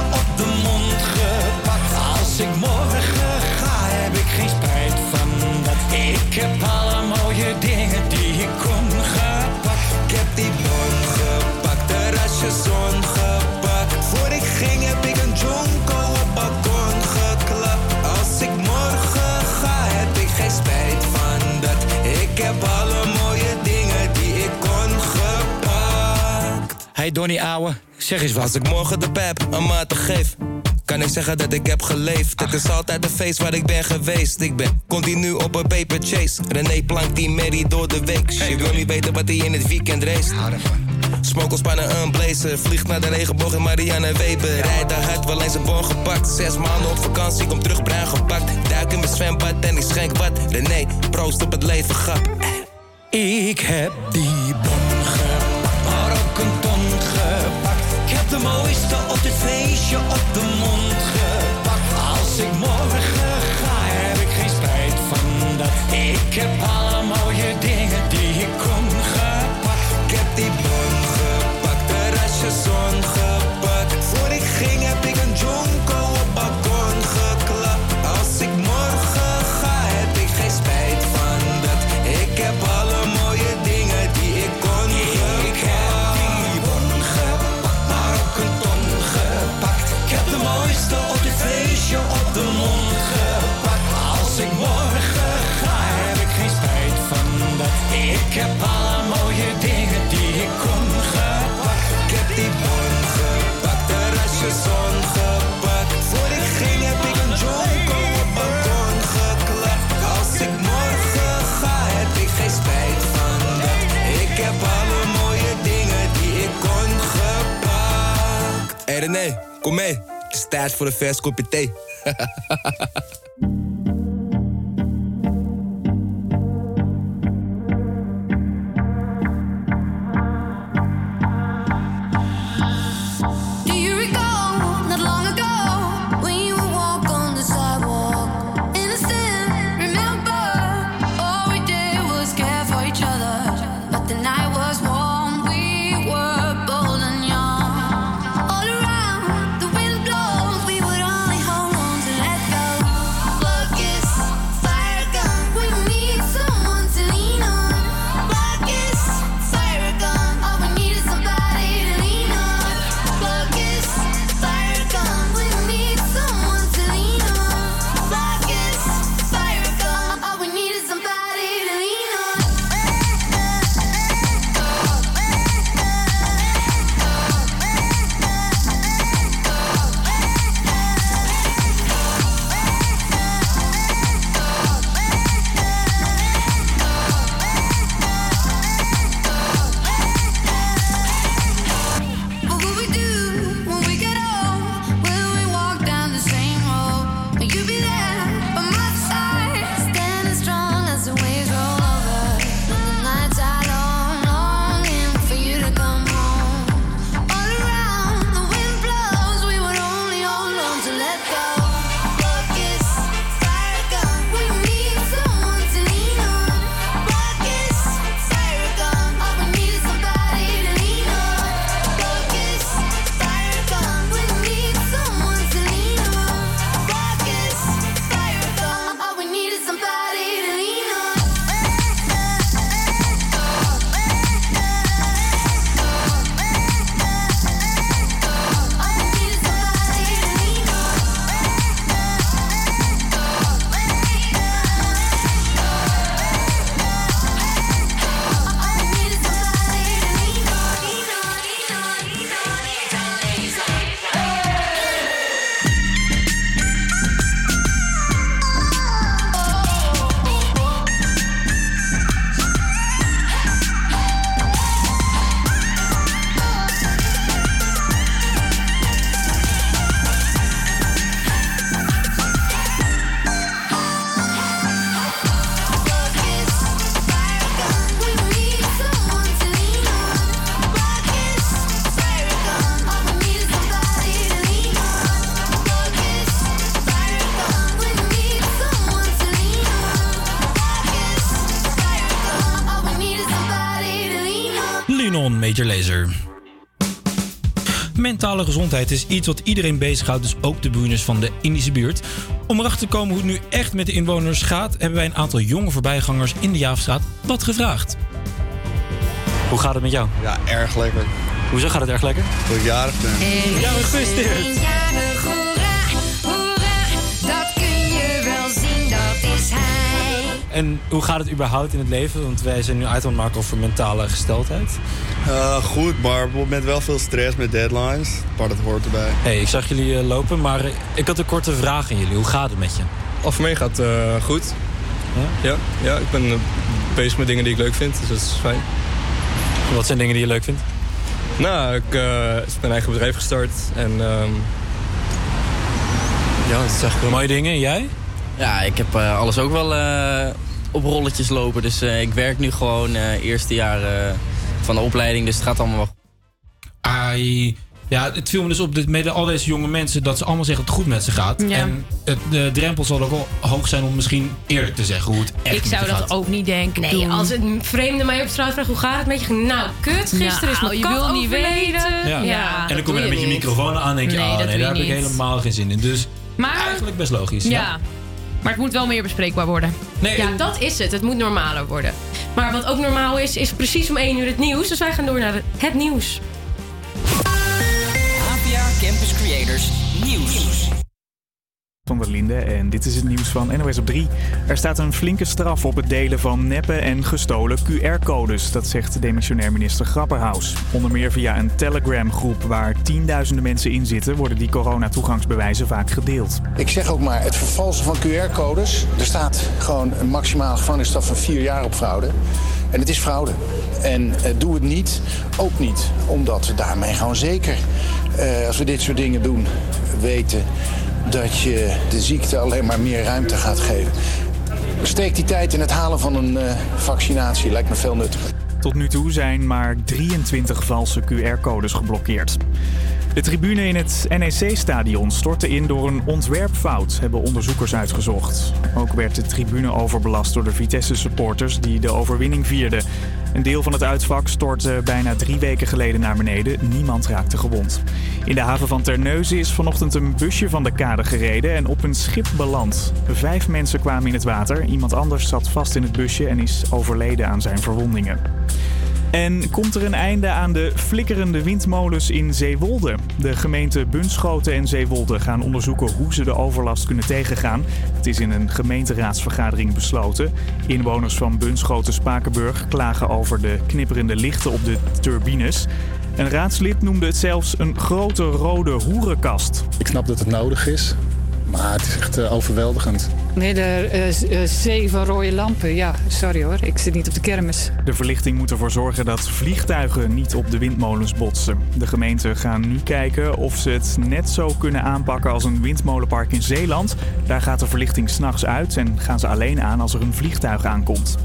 op de mond gepakt. Als ik morgen ga, heb ik geen spijt van dat. Ik heb alle mooie dingen die ik kon gepakt. Ik heb die bon gepakt, terrasje zon gepakt. Voor ik ging heb ik een jonko op balkon geklapt. Als ik morgen ga, heb ik geen spijt van dat. Ik heb alle mooie dingen die ik kon gepakt. Hey Donnie ouwe, zeg eens wat. Als ik morgen de pep een maat te geef, kan ik zeggen dat ik heb geleefd. Het is altijd een feest waar ik ben geweest. Ik ben continu op een paper chase. René plankt die Mary door de week. Je wil niet weten wat hij in het weekend race. Smokelspannen een blazer. Vliegt naar de regenboog in Marianne Weber. Rijdt daar hard, wel eens een bon gepakt. Zes maanden op vakantie, kom terug bruin gepakt. Duik in mijn zwembad en ik schenk wat. René, proost op het leven, grap. Ik heb die bon de mooiste op dit feestje op de mond gepakt. Als ik morgen ga, heb ik geen spijt van dat. Ik heb René, kom mee. Het is tijd voor een vers kopje. Mentale gezondheid is iets wat iedereen bezighoudt, dus ook de bewoners van de Indische buurt. Om erachter te komen hoe het nu echt met de inwoners gaat, hebben wij een aantal jonge voorbijgangers in de Jaafstraat wat gevraagd. Hoe gaat het met jou? Ja, erg lekker. Hoezo gaat het erg lekker? Dat ik jarig ben. Gefeliciteerd. Kun je wel zien, dat is hij. En hoe gaat het überhaupt in het leven? Want wij zijn nu uit aan het maken over mentale gesteldheid. Eh, goed, maar op het moment wel veel stress met deadlines. Maar dat hoort erbij. Hey, ik zag jullie eh, lopen, maar eh, ik had een korte vraag aan jullie. Hoe gaat het met je? Of voor mij gaat het goed. Ja? ja? Ja, ik ben bezig met dingen die ik leuk vind, dus dat is fijn. Wat zijn dingen die je leuk vindt? Nou, ik eh, ben mijn eigen bedrijf gestart en ehm, ja, dat is echt wel... Mooie dingen, en jij? Ja, ik heb eh, alles ook wel eh, op rolletjes lopen. Dus eh, ik werk nu gewoon eh eerste jaar eh, van de opleiding. Dus het gaat allemaal wel Ai, ja, het viel me dus op dit, met al deze jonge mensen dat ze allemaal zeggen dat het goed met ze gaat. Ja. En het, de drempel zal ook wel hoog zijn om misschien eerlijk te zeggen hoe het echt Ik zou dat gaat. ook niet denken. Nee, doen. als een vreemde mij op straat vraagt hoe gaat het met je? Nou, kut, gisteren is Nou, mijn je kat wil niet weten. Ja. en dan kom je dan met je microfoon aan en denk je, Nee, oh nee, daar heb ik helemaal geen zin in. Dus Maar, eigenlijk best logisch. ja. Maar het moet wel meer bespreekbaar worden. ja, dat is het. Het moet normaler worden. Maar wat ook normaal is, is precies om 1 uur het nieuws. Dus wij gaan door naar het nieuws. APA Campus Creators Nieuws. Van der Linden en dit is het nieuws van NOS op 3. Er staat een flinke straf op het delen van neppe en gestolen QR-codes. Dat zegt demissionair minister Grapperhaus. Onder meer via een Telegram-groep waar tienduizenden mensen in zitten... worden die coronatoegangsbewijzen vaak gedeeld. Ik zeg ook maar, het vervalsen van QR-codes. Er staat gewoon een maximale gevangenisstraf van vier jaar op fraude. En het is fraude. En eh, doe het niet, ook niet. Omdat we daarmee gewoon zeker, eh, als we dit soort dingen doen, weten dat je de ziekte alleen maar meer ruimte gaat geven. Steek die tijd in het halen van een eh, vaccinatie. Lijkt me veel nuttiger. Tot nu toe zijn maar 23 valse QR-codes geblokkeerd. De tribune in het NEC-stadion stortte in door een ontwerpfout, hebben onderzoekers uitgezocht. Ook werd de tribune overbelast door de Vitesse-supporters die de overwinning vierden. Een deel van het uitvak stortte bijna drie weken geleden naar beneden. Niemand raakte gewond. In de haven van Terneuzen is vanochtend een busje van de kade gereden en op een schip beland. Vijf mensen kwamen in het water. Iemand anders zat vast in het busje en is overleden aan zijn verwondingen. En komt er een einde aan de flikkerende windmolens in Zeewolde? De gemeente Bunschoten en Zeewolde gaan onderzoeken hoe ze de overlast kunnen tegengaan. Het is in een gemeenteraadsvergadering besloten. Inwoners van Bunschoten-Spakenburg klagen over de knipperende lichten op de turbines. Een raadslid noemde het zelfs een grote rode hoerenkast. Ik snap dat het nodig is, maar het is echt eh, overweldigend. Nee, de eh, zeven rode lampen. Ja, sorry hoor, ik zit niet op de kermis. De verlichting moet ervoor zorgen dat vliegtuigen niet op de windmolens botsen. De gemeenten gaan nu kijken of ze het net zo kunnen aanpakken als een windmolenpark in Zeeland. Daar gaat de verlichting s'nachts uit en gaan ze alleen aan als er een vliegtuig aankomt.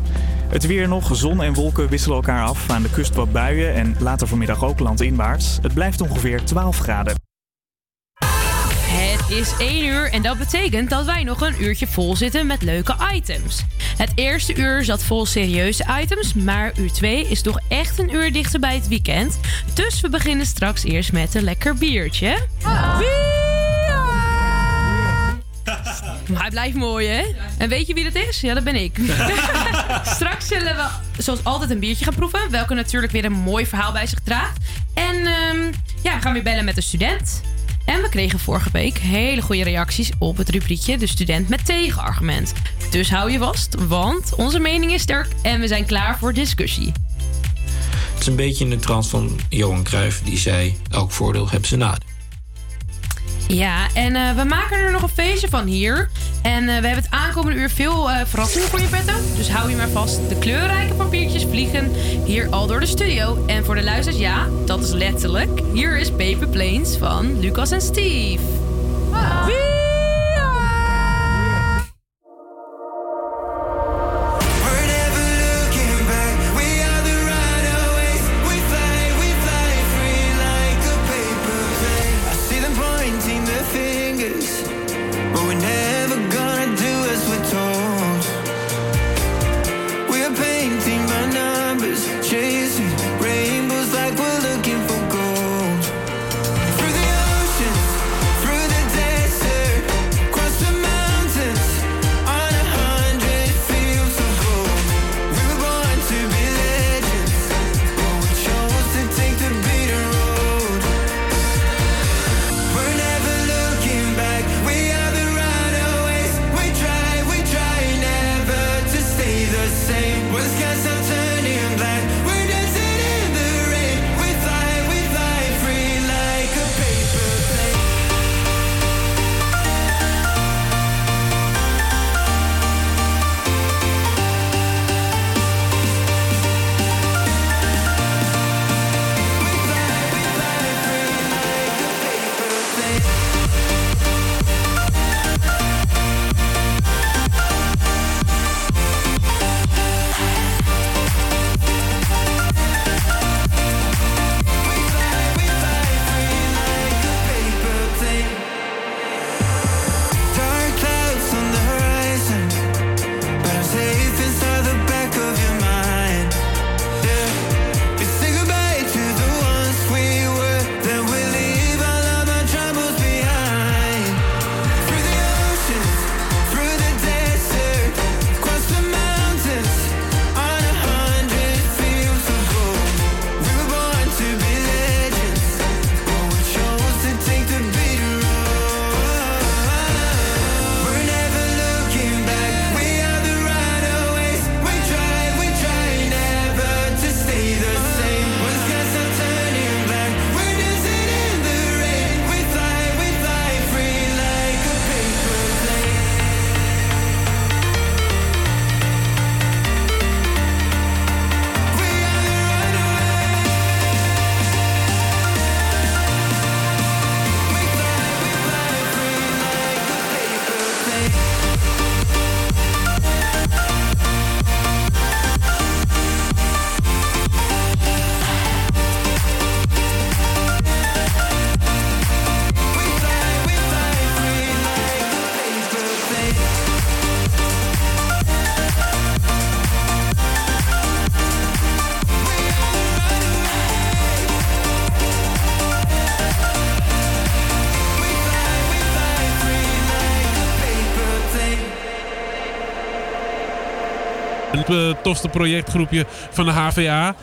Het weer nog, zon en wolken wisselen elkaar af. Aan de kust wat buien en later vanmiddag ook landinwaarts. Het blijft ongeveer 12 graden. Het is 1 uur en dat betekent dat wij nog een uurtje vol zitten met leuke items. Het eerste uur zat vol serieuze items, maar uur 2 is toch echt een uur dichter bij het weekend. Dus we beginnen straks eerst met een lekker biertje. Maar hij blijft mooi, hè? En weet je wie dat is? Ja, dat ben ik. Straks zullen we zoals altijd een biertje gaan proeven. Welke natuurlijk weer een mooi verhaal bij zich draagt. En ehm, ja, we gaan weer bellen met een student. En we kregen vorige week hele goede reacties op het rubriekje De Student met Tegenargument. Dus hou je vast, want onze mening is sterk en we zijn klaar voor discussie. Het is een beetje in de trant van Johan Cruijff, die zei: elk voordeel heeft zijn nadeel. Ja, en eh, we maken er nog een feestje van hier. En eh, we hebben het aankomende uur veel eh, verrassingen voor je petto. Dus hou je maar vast. De kleurrijke papiertjes vliegen hier al door de studio. En voor de luisteraars, ja, dat is letterlijk. Hier is Paper Planes van Lucas en Steve. Tofste projectgroepje van de HVA.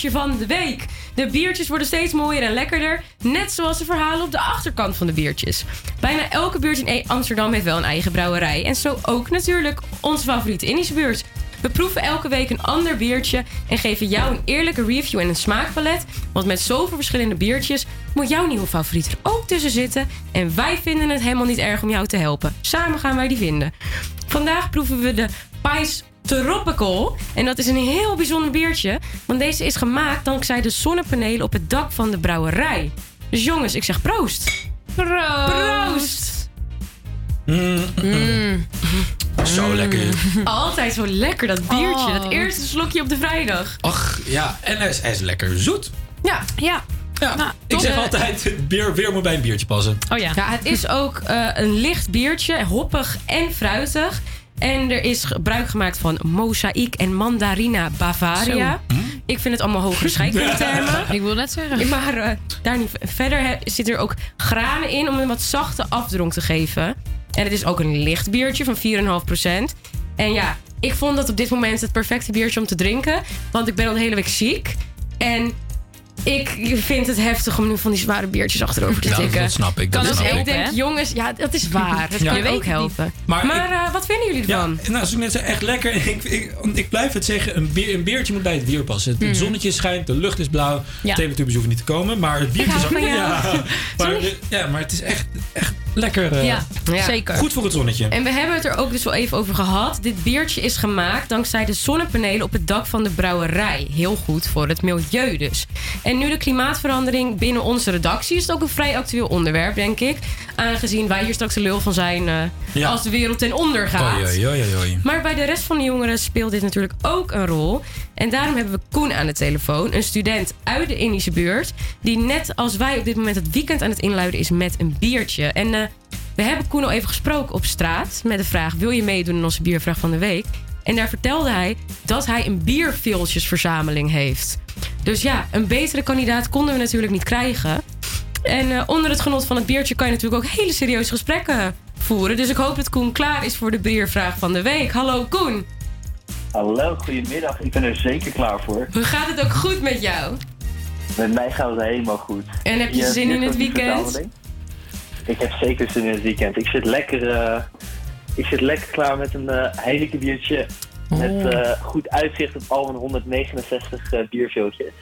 Biertje van de week. De biertjes worden steeds mooier en lekkerder. Net zoals de verhalen op de achterkant van de biertjes. Bijna elke buurt in Amsterdam heeft wel een eigen brouwerij. En zo ook natuurlijk onze favoriete Indische buurt. We proeven elke week een ander biertje en geven jou een eerlijke review en een smaakpalet. Want met zoveel verschillende biertjes moet jouw nieuwe favoriet er ook tussen zitten. En wij vinden het helemaal niet erg om jou te helpen. Samen gaan wij die vinden. Vandaag proeven we de Pais Tropical. En dat is een heel bijzonder biertje. Want deze is gemaakt dankzij de zonnepanelen op het dak van de brouwerij. Dus jongens, ik zeg proost. Proost. Proost. Mm. Zo lekker. Altijd zo lekker, dat biertje. Oh. Dat eerste slokje op de vrijdag. Ach, ja. En hij is, hij is lekker zoet. Ja. Ja. Ja. ik zeg altijd, bier, weer moet bij een biertje passen. Oh ja. Ja, het is ook eh, een licht biertje, hoppig en fruitig. En er is gebruik gemaakt van mozaïek en mandarina Bavaria. Ik vind het allemaal hogere scheikundtermen. Ik wil net zeggen. Maar eh, daar niet verder zit er ook granen in om een wat zachte afdronk te geven. En het is ook een licht biertje van 4,5%. En ja, ik vond dat op dit moment het perfecte biertje om te drinken. Want ik ben al de hele week ziek. En ik vind het heftig om nu van die zware biertjes achterover te Ja, tikken. dat snap ik, dat snap ik ik. denk, jongens, ja, dat is waar. Dat Ja. kan Je ook helpen. Maar Maar, ik- eh, wat vinden jullie Ja, ervan? nou, zoals ik net zei, echt lekker. Ik, ik, ik blijf het zeggen, een, bier, een beertje moet bij het weer passen. Het, het Mhm. zonnetje schijnt, de lucht is blauw. Ja. Teletubbies hoeven niet te komen, maar het biertje is ook... Ja, maar, ja, maar het is echt, echt lekker. eh, Ja, zeker. Goed voor het zonnetje. En we hebben het er ook dus wel even over gehad. Dit biertje is gemaakt dankzij de zonnepanelen op het dak van de brouwerij. Heel goed voor het milieu dus. En nu de klimaatverandering binnen onze redactie is het ook een vrij actueel onderwerp, denk ik. Aangezien wij hier straks de lul van zijn eh, Ja. als de wereld ten onder gaat. Oei, oei, oei, oei. Maar bij de rest van de jongeren speelt dit natuurlijk ook een rol. En daarom hebben we Koen aan de telefoon, een student uit de Indische buurt. Die net als wij op dit moment het weekend aan het inluiden is met een biertje. En eh, we hebben Koen al even gesproken op straat met de vraag: wil je meedoen in onze biervraag van de week? En daar vertelde hij dat hij een bierveeltjesverzameling heeft. Dus ja, een betere kandidaat konden we natuurlijk niet krijgen. En eh, onder het genot van het biertje kan je natuurlijk ook hele serieuze gesprekken voeren. Dus ik hoop dat Koen klaar is voor de biervraag van de week. Hallo Koen. Hallo, goedemiddag. Ik ben er zeker klaar voor. Hoe gaat het ook goed met jou? Met mij gaat het helemaal goed. En heb je zin in het weekend? Ik heb zeker zin in het weekend. Ik zit lekker, eh, ik zit lekker klaar met een eh Heineken Met Oh. eh, goed uitzicht op al mijn 169 eh bierveeltjes.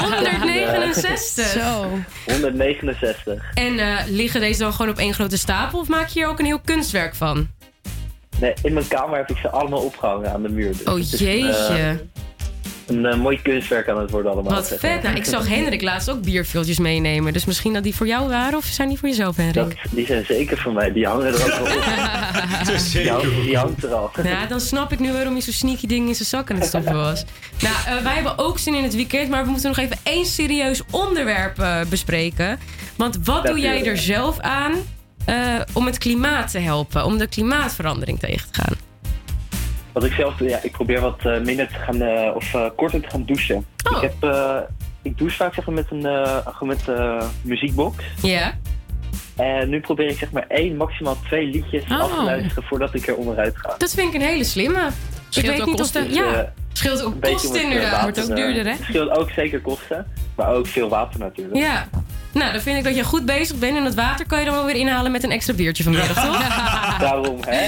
169. Zo. 169. En eh, liggen deze dan gewoon op één grote stapel of maak je hier ook een heel kunstwerk van? Nee, in mijn kamer heb ik ze allemaal opgehangen aan de muur. Dus Oh, is jeetje. Eh, een eh, mooi kunstwerk aan het worden allemaal. Wat zeg vet. Nou, ik zag Hendrik laatst ook bierviltjes meenemen. Dus misschien dat die voor jou waren of zijn die voor jezelf, Hendrik? Dat, die zijn zeker voor mij. Die hangen er ook wel op. Die, hangt- die hangt er al. Ja, dan snap ik nu waarom hij zo sneaky dingen in zijn zak aan het stoppen was. Nou, eh, wij hebben ook zin in het weekend, maar we moeten nog even één serieus onderwerp eh, bespreken. Want wat doe jij er zelf aan eh, om het klimaat te helpen, om de klimaatverandering tegen te gaan? Wat ik zelf doe, ja, ik probeer wat eh, minder te gaan, eh, of eh, korter te gaan douchen. Oh. Ik, heb, ik douche vaak zeg maar, met een met, muziekbox. Ja. En nu probeer ik zeg maar één, maximaal twee liedjes Oh. af te luisteren voordat ik er onderuit ga. Dat vind ik een hele slimme. Scheelt ik weet ook niet of ja, Dus, scheelt ook kosten inderdaad. water, Wordt ook duurder, hè? Het scheelt ook zeker kosten, maar ook veel water natuurlijk. Ja. Nou, dan vind ik dat je goed bezig bent. En dat water kan je dan wel weer inhalen met een extra biertje vanmiddag, toch? Daarom, hè?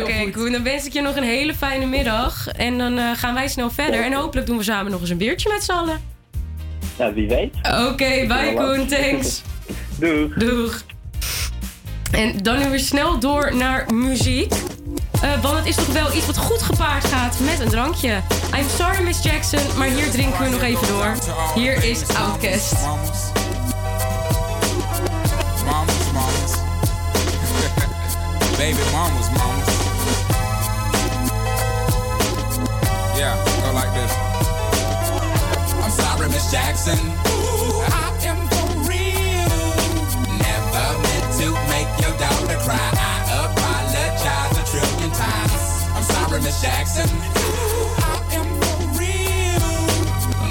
Oké, Koen. Dan wens ik je nog een hele fijne middag. En dan eh, gaan wij snel verder. En hopelijk doen we samen nog eens een biertje met z'n allen. Nou, wie weet. Oké, bye Koen. Thanks. Doeg. Doeg. En dan nu weer snel door naar muziek. Eh, want het is toch wel iets wat goed gepaard gaat met een drankje. I'm sorry, Miss Jackson, maar hier drinken we nog even door. Hier is Outcast. Baby mamas, mamas. Yeah, go like this. I'm sorry, Miss Jackson. Ooh, I am for real. Never meant to make your daughter cry. I apologize a trillion times. I'm sorry, Miss Jackson. Ooh, I am for real.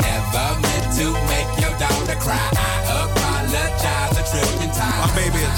Never meant to make your daughter cry. I apologize a trillion times. My baby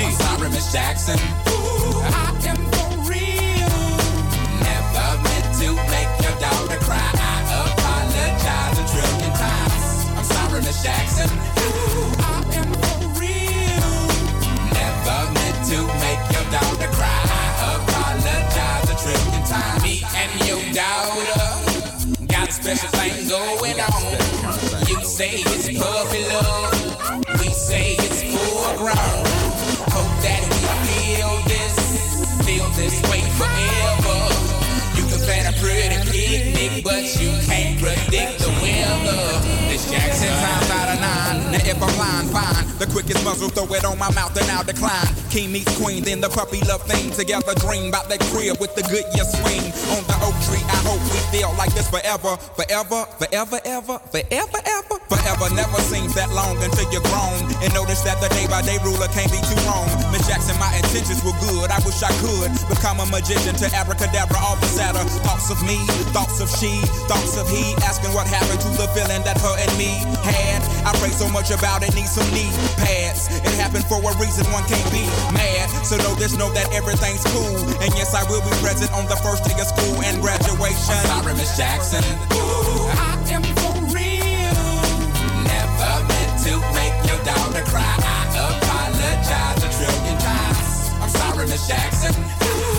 Yeah. I'm sorry, Miss Jackson. Ooh, I am for real. Never meant to make your daughter cry. I apologize a trillion times. I'm sorry, Miss Jackson. Ooh, I am for real. Never meant to make your daughter cry. I apologize a trillion times. Me and your daughter got a special thing going on. You say it's puppy love. We say it's foreground. Hope that we feel this, feel this way forever. You can plan a pretty picnic, but you can't predict the weather. This Jackson times out of nine. Now if I'm lying, fine. The quickest muzzle, throw it on my mouth and I'll decline. King meets queen, then the puppy love thing. Together dream about that crib with the good year swing. On the oak tree, I hope we feel like this forever, forever, forever, ever, forever, ever. Forever never seems that long until you're grown. And notice that the day by day ruler can't be too wrong. Miss Jackson, my intentions were good. I wish I could become a magician to abracadabra all the sadder. Thoughts of me, thoughts of she, thoughts of he. Asking what happened to the feeling that her and me had. I pray so much about it, need some knee pads. It happened for a reason, one can't be mad. So know this, know that everything's cool. And yes, I will be present on the first day of school and graduation. I'm sorry, Miss Jackson. Ooh, I am for real. Never meant to make your daughter cry. I apologize a trillion times. I'm sorry, Miss Jackson. Ooh,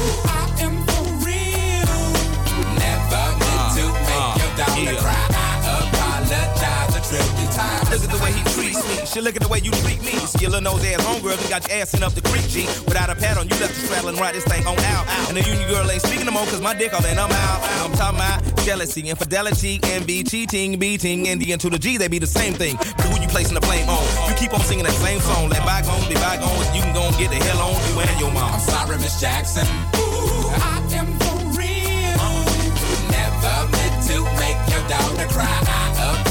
Look at the way he treats me. Shit, look at the way you treat me. See your little nose ass homegirl, you got your ass sent up the creek, G. Without a pad on, you left the straddle and ride this thing on out. And the union girl ain't speaking no more, cause my dick all in, I'm out. I'm talking about jealousy, infidelity, envy, cheating, beating, and the to the G, they be the same thing. But who you placing the blame on? You keep on singing that same song, let bygones be bygones, you can go and get the hell on you and your mom. I'm sorry, Miss Jackson. Ooh, I am for real. Never meant to make your daughter cry. I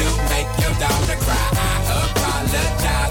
to make your daughter cry. I apologize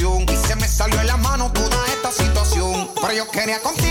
Y se me salió en la mano toda esta situación. Pero yo quería contigo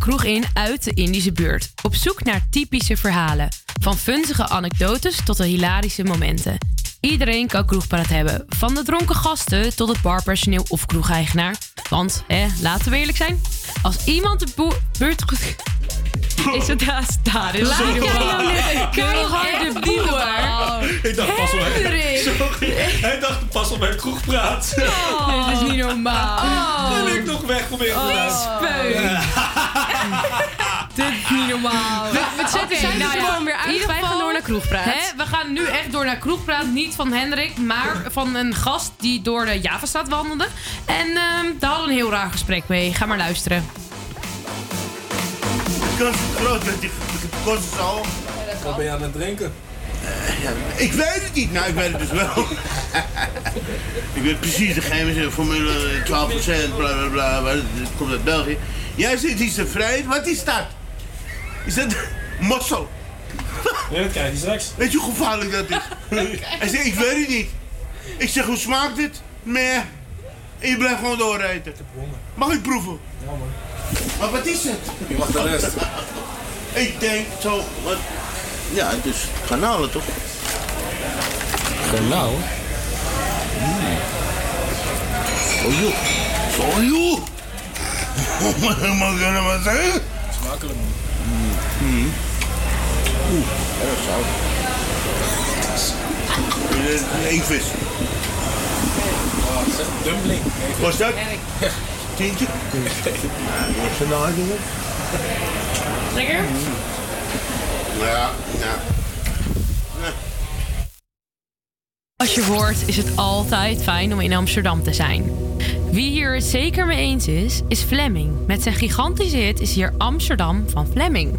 kroeg in uit de Indische buurt. Op zoek naar typische verhalen. Van funzige anekdotes tot de hilarische momenten. Iedereen kan kroegpraat hebben. Van de dronken gasten tot het barpersoneel of kroegeigenaar. Want, hè, laten we eerlijk zijn. Als iemand de buurt goed... Is het haast daar? Laat jij nou net een keiharde boer. Ik dacht pas op. Sorry. Hij dacht pas op mijn kroegpraat. Oh. Dit is niet normaal. En ik nog weg om in Oh. Dit is niet normaal. We, we zetten- zijn dus gewoon weer uit. Wij gaan door naar Kroegpraat. Hè, we gaan nu echt door naar Kroegpraat. Niet van Hendrik, maar van een gast die door de Javastraat wandelde. En ehm, daar hadden we een heel raar gesprek mee. Ga maar luisteren. De kans is groot dat die kost zo. Wat ben je aan het drinken? Ja, ik weet het niet. Nou, ik weet het dus wel. ik weet precies de geheime formule 12%, bla bla bla. Het komt uit België. Jij zit hier te vrij. Wat is dat? Is dat mossel? Ja, dat krijg je straks. Weet je hoe gevaarlijk dat is? Hij zegt, ik weet het niet. Ik zeg, hoe smaakt het? Meh. En je blijft gewoon doorrijden. Mag ik proeven? Ja, man. Maar wat is het? Je mag de rest. Ik denk zo, wat... Ja, dus garnalen toch? Garnaal? Oh joh. Oh joh. Mag ik dat maar zeggen? Smakelijk. Mm. Oeh, erg zout. Eén vis. Oh, dumpling. Was dat? Tientje? Ja, die is er nou doen. Lekker? Ja, ja. Als je hoort, is het altijd fijn om in Amsterdam te zijn. Wie hier het zeker mee eens is, is Fleming. Met zijn gigantische hit is hier Amsterdam van Fleming.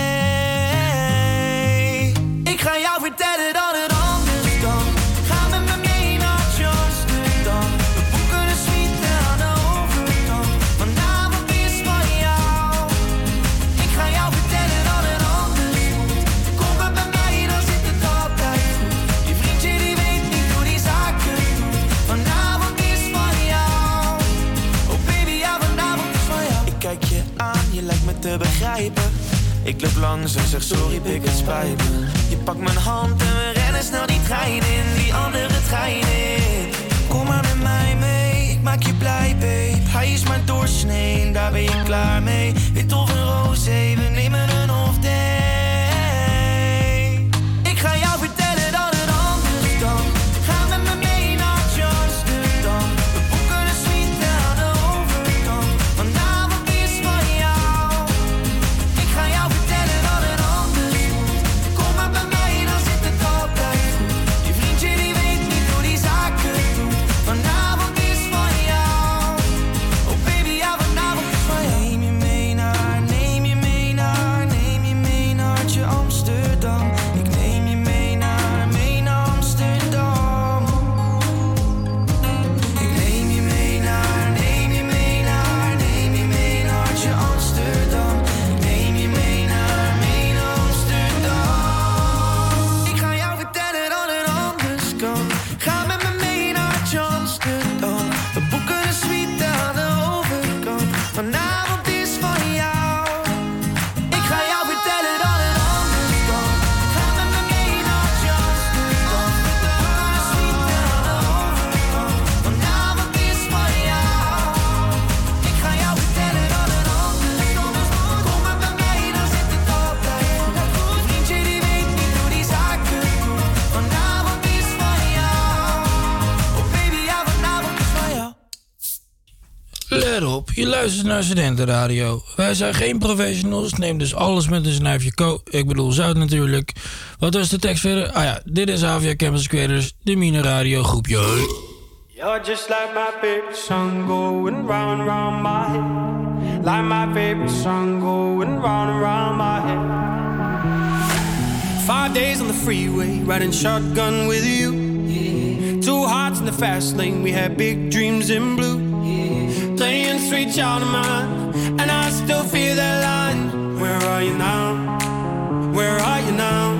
Te begrijpen. Ik loop langs en zeg sorry, pik het spijt me. Je pakt mijn hand en we rennen snel die trein in, die andere trein in. Kom maar met mij mee, ik maak je blij, babe. Hij is maar doorsnee, daar ben je klaar mee. Wit of een roze, we nemen een off luistert naar Studentenradio. Wij zijn geen professionals, neem dus alles met een snuifje ko. Ik bedoel zout natuurlijk. Wat was de tekst verder? Ah ja, dit is Avia Campus Creators, de Mine Radio groepje. You're just like my favorite song going round round my head. Like my favorite song going round round my head. Five days on the freeway, riding shotgun with you. Two hearts in the fast lane, we had big dreams in blue. Playing sweet child of mine, and I still feel that line. Where are you now? Where are you now?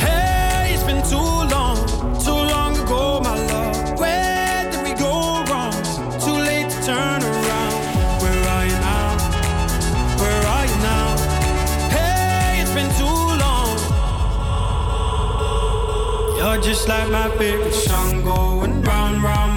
Hey, it's been too long, too long ago, my love. Where did we go wrong? Too late to turn around. Where are you now? Where are you now? Hey, it's been too long. You're just like my favorite song going round round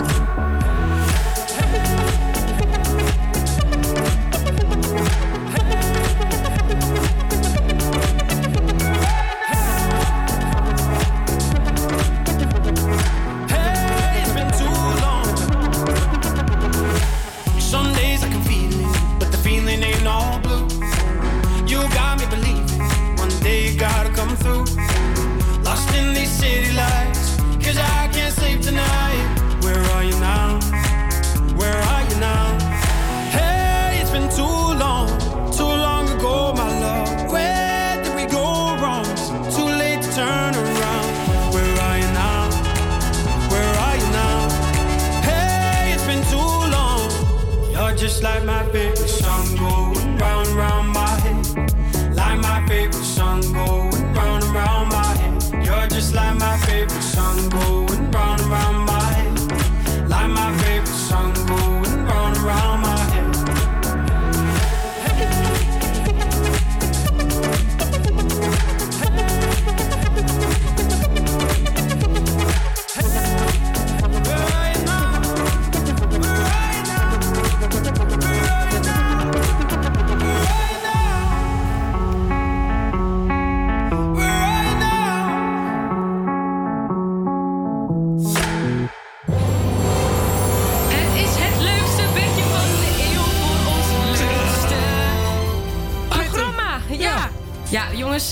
Cause I can't sleep tonight.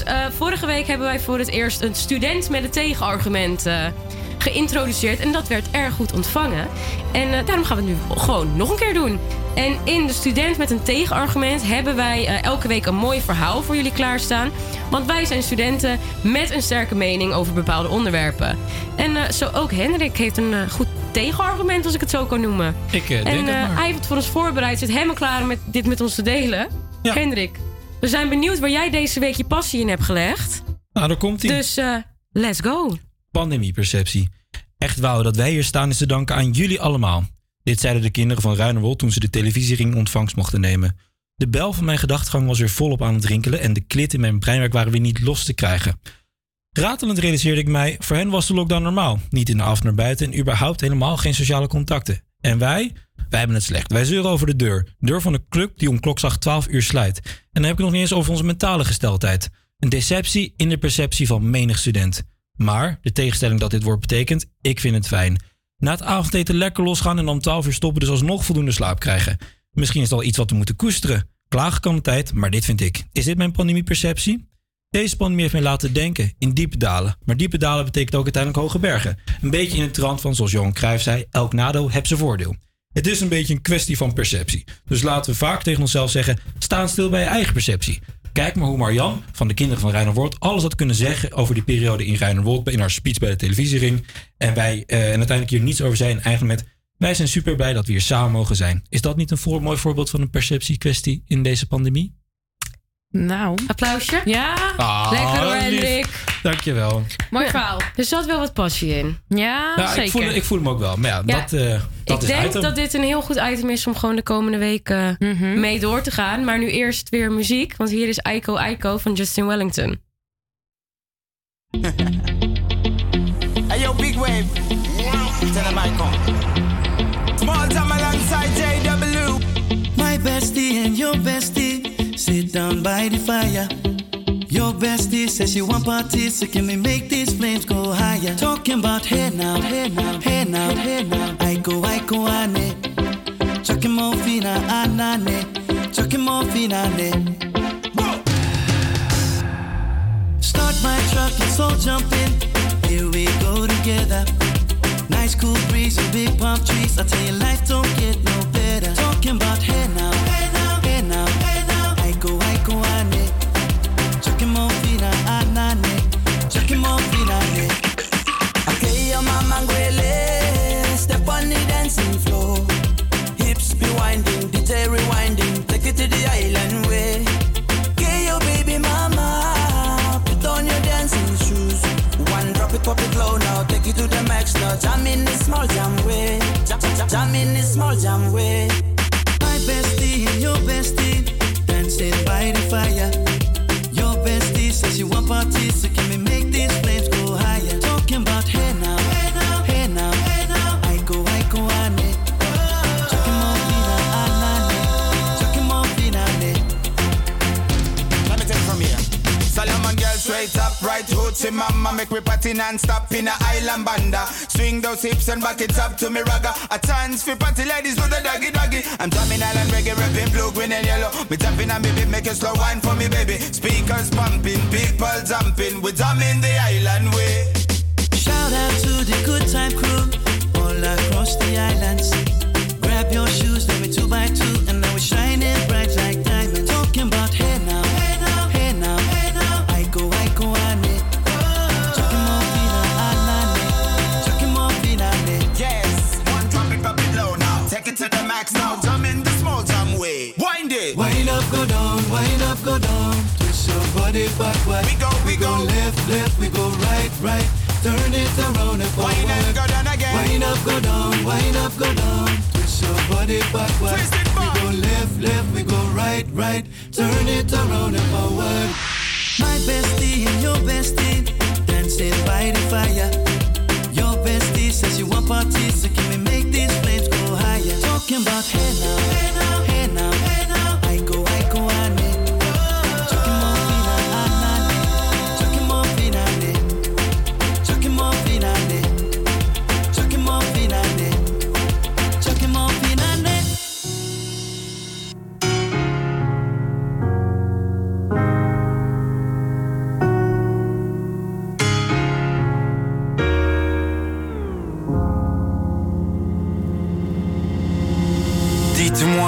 Ja, eh, vorige week hebben wij voor het eerst een student met een tegenargument eh, geïntroduceerd. En dat werd erg goed ontvangen. En eh, daarom gaan we het nu gewoon nog een keer doen. En in de student met een tegenargument hebben wij elke week een mooi verhaal voor jullie klaarstaan. Want wij zijn studenten met een sterke mening over bepaalde onderwerpen. En zo ook Hendrik heeft een goed tegenargument, als ik het zo kan noemen. Ik denk en het maar. hij heeft het voor ons voorbereid, zit helemaal klaar met dit met ons te delen. Hendrik, we zijn benieuwd waar jij deze week je passie in hebt gelegd. Nou, daar komt hij. Dus eh, let's go. Pandemieperceptie. Echt wauw dat wij hier staan is te danken aan jullie allemaal. Dit zeiden de kinderen van Ruinerwold toen ze de televisiering ontvangst mochten nemen. De bel van mijn gedachtegang was weer volop aan het rinkelen en de klit in mijn breinwerk waren weer niet los te krijgen. Ratelend realiseerde ik mij, voor hen was de lockdown normaal. Niet in de af naar buiten en überhaupt helemaal geen sociale contacten. En wij? Wij hebben het slecht. Wij zeuren over de deur. Deur van een club die om klokslag 12 uur sluit. En dan heb ik nog niet eens over onze mentale gesteldheid. Een deceptie in de perceptie van menig student. Maar, de tegenstelling dat dit woord betekent, ik vind het fijn. Na het avondeten lekker losgaan en om 12 uur stoppen dus alsnog voldoende slaap krijgen. Misschien is het al iets wat we moeten koesteren. Klagen kan de tijd, maar dit vind ik. Is dit mijn pandemieperceptie? Deze pandemie heeft mij laten denken in diepe dalen. Maar diepe dalen betekent ook uiteindelijk hoge bergen. Een beetje in de trant van, zoals Johan Cruijff zei, elk nadeel heeft zijn voordeel. Het is een beetje een kwestie van perceptie. Dus laten we vaak tegen onszelf zeggen, staan stil bij je eigen perceptie. Kijk maar hoe Marjan van de kinderen van Rijnerwoord alles had kunnen zeggen over die periode in Rijnerwoord in haar speech bij de televisiering. En wij eh, en uiteindelijk hier niets over zijn. En eigenlijk met wij zijn super blij dat we hier samen mogen zijn. Is dat niet een voor, mooi voorbeeld van een perceptiekwestie in deze pandemie? Nou. Applausje. Ja. Ah, Lekker hoor. Hendrik. Dankjewel. Mooi Ja, verhaal. Er zat wel wat passie in. Ja, Ja, zeker. ik, voel, ik voel hem ook wel. Maar ja, Ja, dat, eh, dat ik is denk item. dat dit een heel goed item is om gewoon de komende weken Mhm. mee door te gaan. Maar nu eerst weer muziek, want hier is Aiko Aiko van Justin Wellington. Hey yo, big wave. Tell them I come. Small time alongside JW. My bestie and your bestie down by the fire. Your bestie says she want parties, so can we make these flames go higher? Talking about hey now, hey now, hey now, hey now. I go, I go, ane. Chucking more fina, ah, ah, anane. Chucking more fina, ane. Ah, Start my truck, let's all jump in. Here we go together. Nice cool breeze and big palm trees. I tell you, life don't get no better. Talking about hey now, jam in the small jam way. Jam, jam, jam in the small jam way. Hoochie mama Make we party non-stop in a island banda. Swing those hips and back it up to me ragga. A chance for party ladies do the doggy doggy. I'm drumming island reggae, rapping blue, green and yellow. Me tapping and baby, make a slow wine for me baby. Speakers pumping, people jumping. We drumming the island way. Shout out to the good time crew all across the islands. Grab your shoes, let me two by two, and now we're shining bright like body backward. We go, we go left, left, we go right, right. Turn it around and forward. Wind up, go down again. Wind up, go down, wind up, go down. Twist your body backward. Twist it we go left, left, we go right, right. Turn it around and forward. My bestie and your bestie dancing by the fire. Your bestie says you want parties, so can we make these flames go higher? Talking about hey now, hey now, hey now.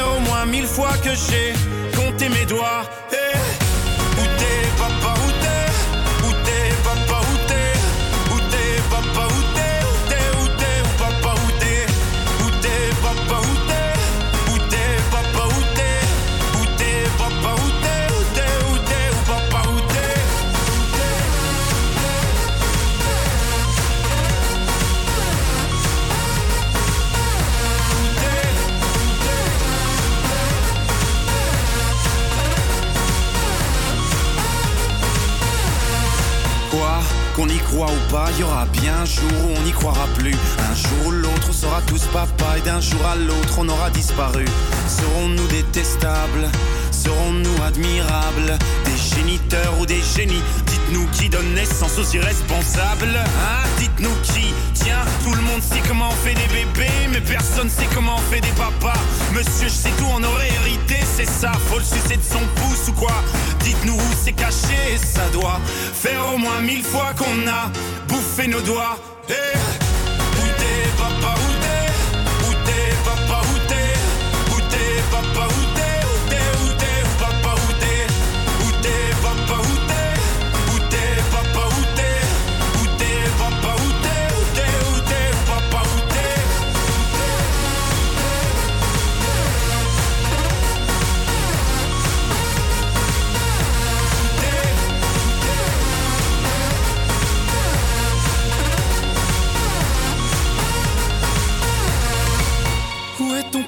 au moins mille fois que j'ai compté mes doigts. Croit ou pas, y aura bien un jour où on n'y croira plus. Un jour ou l'autre, on sera tous papa et d'un jour à l'autre, on aura disparu. Serons-nous détestables? Serons-nous admirables? Des géniteurs ou des génies? Dites-nous qui donne naissance aux irresponsables Hein? Dites-nous qui? Tiens, tout le monde sait comment on fait des bébés Mais personne sait comment on fait des papas. Monsieur, je sais tout, on aurait hérité, c'est ça. Faut le sucer de son pouce ou quoi? Dites-nous où c'est caché, ça doit Faire au moins mille fois qu'on a bouffé nos doigts. Eh, t'es papa,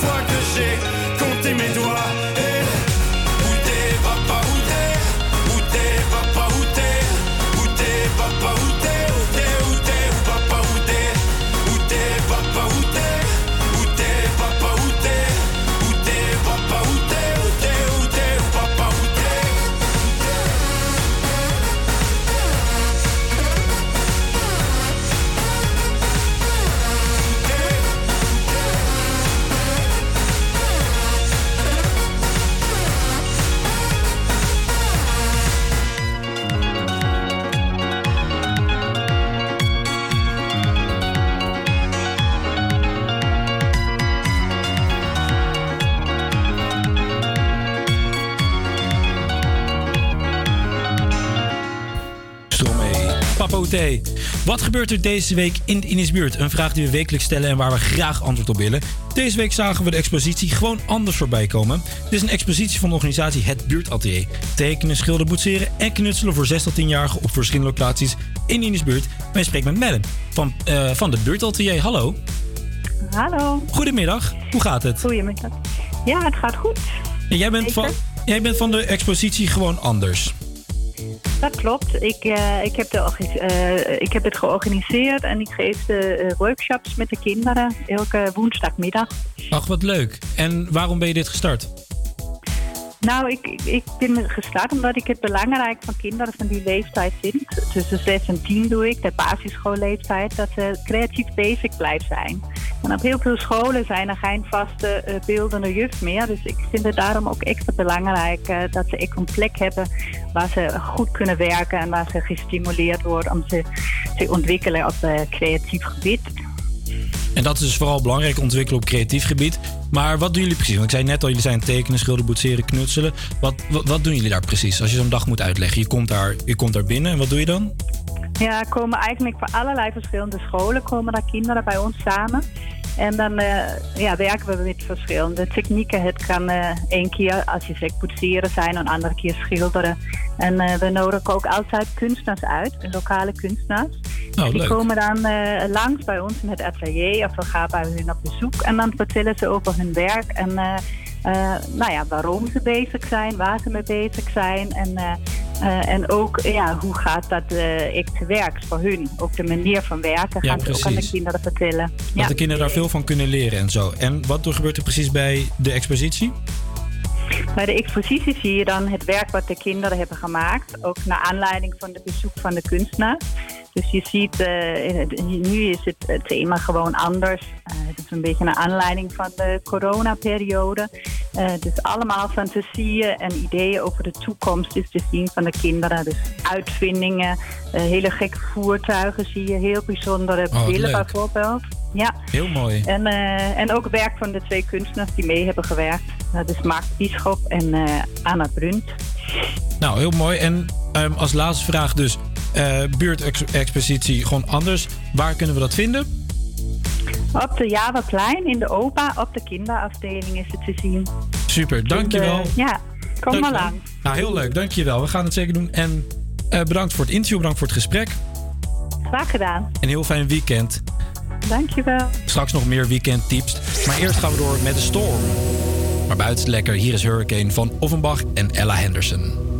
fois que j'ai compté mes doigts. Wat gebeurt er deze week in de Inisbuurt? Een vraag die we wekelijks stellen en waar we graag antwoord op willen. Deze week zagen we de expositie gewoon anders voorbij komen. Dit is een expositie van de organisatie Het Buurtatelier. Tekenen, schilderen, boetseren en knutselen voor 6 tot 10-jarigen op verschillende locaties in de Inisbuurt. Wij spreken met Madden van, eh, van de Buurtatelier. Hallo. Hallo. Goedemiddag. Hoe gaat het? Goedemiddag. Ja, het gaat goed. En jij bent van, jij bent van de expositie gewoon anders. Dat klopt. Ik, eh, ik, heb de, eh, ik heb het georganiseerd en ik geef de eh, workshops met de kinderen elke woensdagmiddag. Ach, wat leuk. En waarom ben je dit gestart? Nou, ik, ik- ik ben gestart omdat ik het belangrijk van kinderen van die leeftijd vind. Tussen 6 en 10 doe ik, de basisschoolleeftijd, dat ze creatief bezig blijven zijn. En op heel veel scholen zijn er geen vaste eh, beeldende juf meer. Dus ik vind het daarom ook extra belangrijk eh, dat ze echt een plek hebben waar ze goed kunnen werken en waar ze gestimuleerd worden om ze te ontwikkelen op eh, creatief gebied. En dat is dus vooral belangrijk, ontwikkelen op creatief gebied. Maar wat doen jullie precies? Want ik zei net al, jullie zijn tekenen, schilderen, boetseren, knutselen. Wat, wat, wat doen jullie daar precies? Als je zo'n dag moet uitleggen, je komt, daar, je komt daar binnen en wat doe je dan? Ja, komen eigenlijk voor allerlei verschillende scholen komen daar kinderen bij ons samen. En dan eh, ja, werken we met verschillende technieken. Het kan eh één keer, als je zegt, poetseren zijn, een andere keer schilderen. En eh, we nodigen ook altijd kunstenaars uit, lokale kunstenaars. Oh, Die leuk. komen dan langs bij ons in het atelier of we gaan bij hun op bezoek. En dan vertellen ze over hun werk en nou ja, waarom ze bezig zijn, waar ze mee bezig zijn. En, eh, eh, en ook ja, hoe gaat dat eh echt te werk voor hun. Ook de manier van werken Ja, gaan ze ook aan de kinderen vertellen. Dat Ja. de kinderen daar veel van kunnen leren en zo. En wat gebeurt er precies bij de expositie? Bij de expositie zie je dan het werk wat de kinderen hebben gemaakt. Ook naar aanleiding van het bezoek van de kunstenaar. Dus je ziet, eh, nu is het thema gewoon anders. Eh, het is een beetje naar aanleiding van de coronaperiode. Eh dus allemaal fantasieën en ideeën over de toekomst is te zien van de kinderen. Dus uitvindingen, hele gekke voertuigen zie je, heel bijzondere Oh, bijvoorbeeld. Ja. Heel mooi. En, en ook werk van de twee kunstenaars die mee hebben gewerkt. Dat is Mark Bisschop en Anna Brunt. Nou, heel mooi. En ehm, als laatste vraag dus, eh buurtexpositie gewoon anders. Waar kunnen we dat vinden? Op de Javaplein in de OPA, op de kinderafdeling is het te zien. Super, dankjewel. Dus, eh, ja, kom maar lang. Nou, heel leuk, dankjewel. We gaan het zeker doen. En eh, bedankt voor het interview, bedankt voor het gesprek. Graag gedaan. En heel fijn weekend. Dankjewel. Straks nog meer weekendtips. Maar eerst gaan we door met de storm. Maar buiten lekker. Hier is Hurricane van Offenbach en Ella Henderson.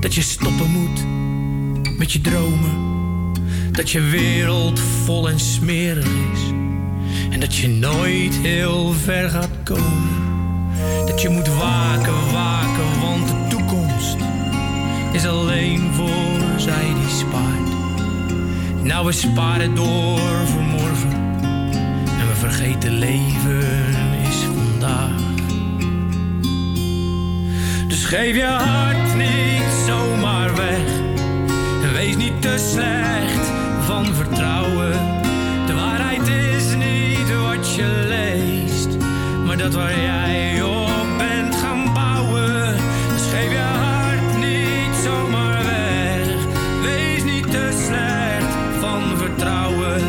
Dat je stoppen moet met je dromen. Dat je wereld vol en smerig is. En dat je nooit heel ver gaat komen. Dat je moet waken, waken, want de toekomst is alleen voor zij die spaart. Nou, we sparen door voor morgen. En we vergeten leven is vandaag. Dus geef je hart niet te slecht van vertrouwen. De waarheid is niet wat je leest, maar dat waar jij op bent gaan bouwen. Dus geef je hart niet zomaar weg. Wees niet te slecht van vertrouwen.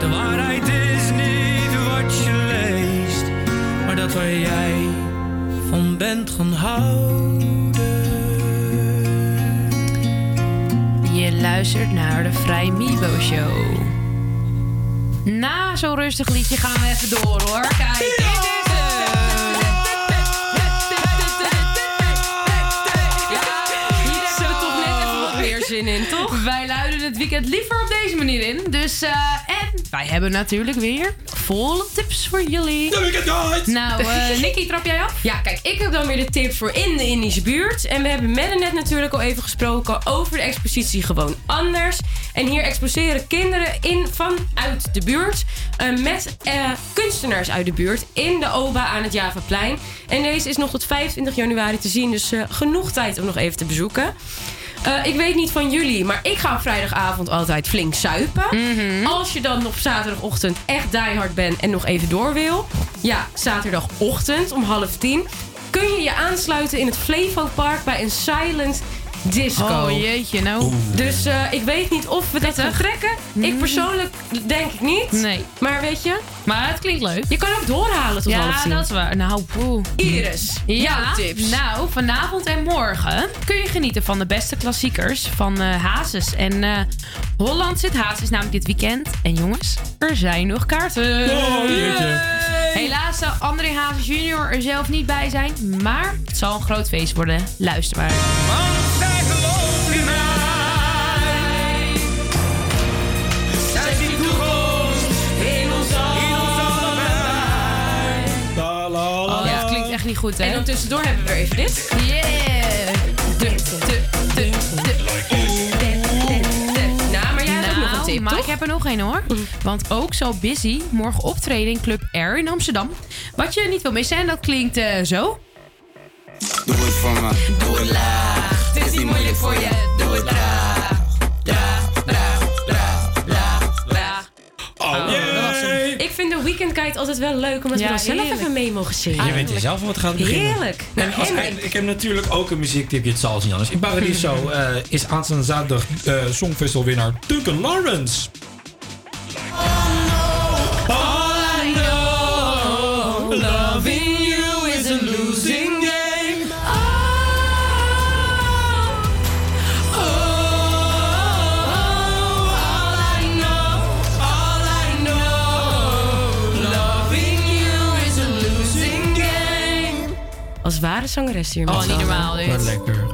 De waarheid is niet wat je leest, maar dat waar jij Naar de Vrij Mibo Show. Na zo'n rustig liedje gaan we even door hoor. Kijk, dit is hem. Hier hebben we toch net even wat meer zin in, toch? Wij luiden het weekend liever op deze manier in. Dus, eh, en wij hebben natuurlijk weer volle tips voor jullie. De Weekend Guide! Nou, eh Nicky, trap jij af? Ja, kijk, ik heb dan weer de tip voor in de Indische buurt. En we hebben met net natuurlijk al even gesproken over de expositie Gewoon Anders. En hier exposeren kinderen in vanuit de buurt eh, met eh, kunstenaars uit de buurt in de OBA aan het Javaplein. En deze is nog tot 25 januari te zien, dus eh, genoeg tijd om nog even te bezoeken. Eh, ik weet niet van jullie, maar ik ga op vrijdagavond altijd flink suipen. Als je dan op zaterdagochtend echt diehard bent en nog even door wil. Ja, zaterdagochtend om half tien. Kun je je aansluiten in het Flevo Park bij een silent disco. Oh jeetje, nou. Dus eh, ik weet niet of we dat gaan trekken. Ik persoonlijk denk ik niet. Nee. Maar weet je? Maar het klinkt leuk. Je kan ook doorhalen tot half Ja, dat is waar. Nou, poeh. Iris, Ja, jouw tips. nou, vanavond en morgen kun je genieten van de beste klassiekers van eh Hazes. En eh, Holland zit Hazes namelijk dit weekend. En jongens, er zijn nog kaarten. Oh. Helaas zal André Hazes junior er zelf niet bij zijn. Maar het zal een groot feest worden. Luister maar. Niet goed, hè? En dan tussendoor hebben we er even dit. Yeah! De, de, de, de, Nou, maar jij hebt ook nog een Nou, tip, maar toch? ik heb er nog één hoor. Want ook zal Busy morgen optreden in Club Air in Amsterdam. Wat je niet wil missen, en dat klinkt eh, zo. Doe het voor me. Doe het laag. Het is niet moeilijk voor je, doe het traag. Traag, traag, traag, traag, traag. Oh, dat was hem. Ik vind de Weekend Guide altijd wel leuk, omdat Ja, we dan zelf heerlijk. even mee mogen zingen. Je weet je zelf wat gaat beginnen. Heerlijk. Als- ik heb natuurlijk ook een muziektipje, het zal niet anders. In Paradiso eh, is aanstaande zaterdag eh Songfestivalwinnaar Duncan Lawrence. All I know, loving Als ware zangeres hier. Oh, niet normaal dit. Wat lekker.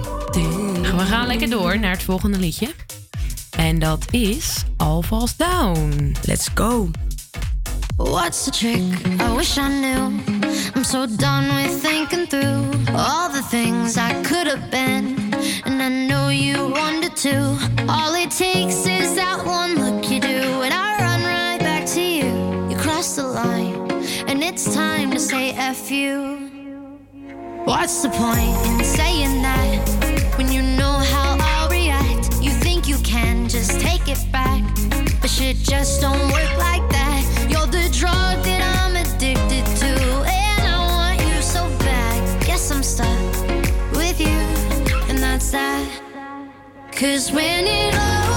We gaan lekker door naar het volgende liedje. En dat is All Falls Down. Let's go. What's the trick? I wish I knew. I'm so done with thinking through all the things I could have been. And I know you wanted to. All it takes is that one look you do, and I run right back to you. You cross the line, and it's time to say F you. What's the point in saying that when you know how I'll react? You think you can just take it back, but shit just don't work like that. You're the drug that I'm addicted to, and I want you so bad. Guess I'm stuck with you, and that's that. Cause when it all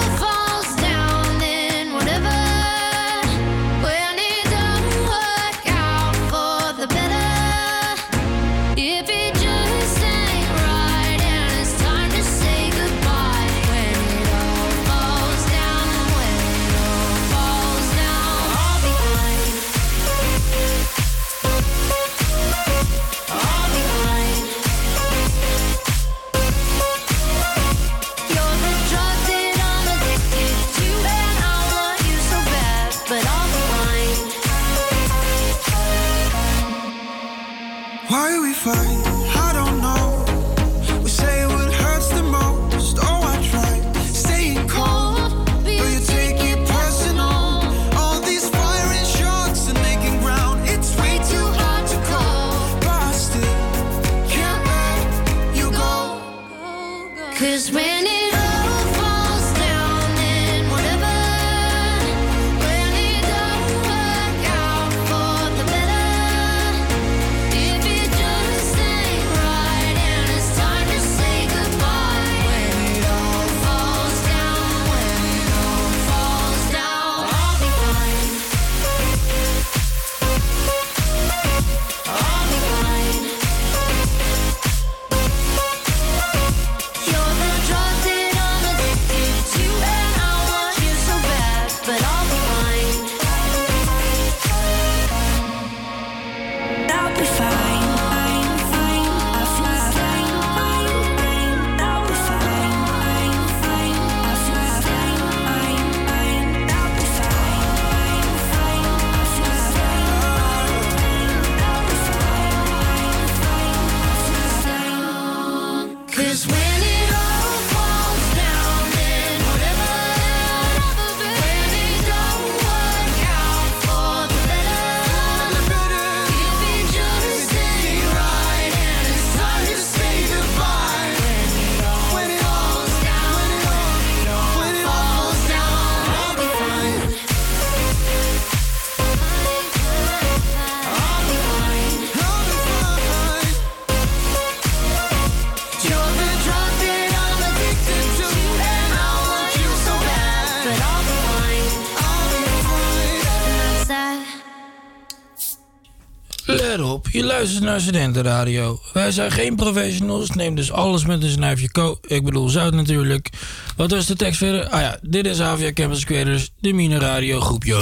je luistert naar Studentenradio. Wij zijn geen professionals, neem dus alles met een snuifje ko. Ik bedoel zout natuurlijk. Wat was de tekst verder? Ah ja, dit is Avia Campus Creators, de Mine Radio groepje.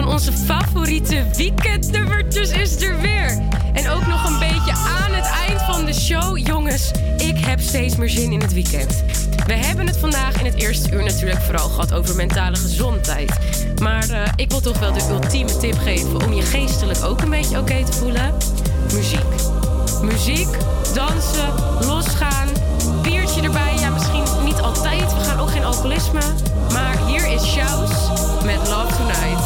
Van onze favoriete weekendnummertjes is er weer. En ook nog een beetje aan het eind van de show. Jongens, ik heb steeds meer zin in het weekend. We hebben het vandaag in het eerste uur natuurlijk vooral gehad over mentale gezondheid. Maar eh, ik wil toch wel de ultieme tip geven om je geestelijk ook een beetje oké te voelen. Muziek. Muziek, dansen, losgaan, biertje erbij. Ja, misschien niet altijd. We gaan ook geen alcoholisme. Maar hier is Shouse met Love Tonight.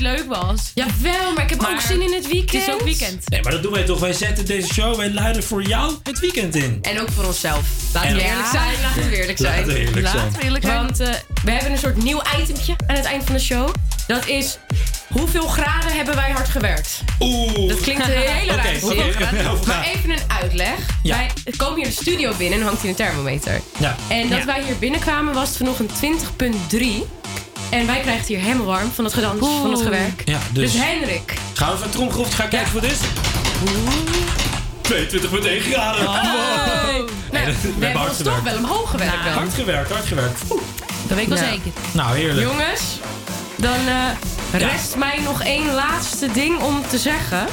Niet leuk was. Jawel, maar ik heb ook zin in het weekend. Het is ook weekend. Nee, maar dat doen wij toch. Wij zetten deze show, wij luiden voor jou het weekend in. En ook voor onszelf. Laten En- we eerlijk zijn. Laten we eerlijk zijn. Laten we eerlijk zijn. Laten we eerlijk zijn. Want eh, we hebben een soort nieuw itempje aan het eind van de show. Dat is hoeveel graden hebben wij hard gewerkt? Oeh. Dat klinkt een hele Oké, raar. oké, oké, Maar even een uitleg. Ja. Wij komen hier de studio binnen en hangt hier een thermometer. Ja. En dat Ja. wij hier binnenkwamen was het vanochtend 20,3. En wij krijgen het hier helemaal warm van het gedans, van het gewerk. Ja, dus- dus Henrik, Gaan we even tromgeroefd gaan kijken voor dit? 22,1 graden. Oh. Nee, Nou, dat- we hebben ons toch wel omhoog gewerkt dan. Hard gewerkt, hard gewerkt. Oeh. Dat weet ik wel Nou. zeker. Nou, heerlijk. Jongens, dan eh, Rest mij nog één laatste ding om te zeggen.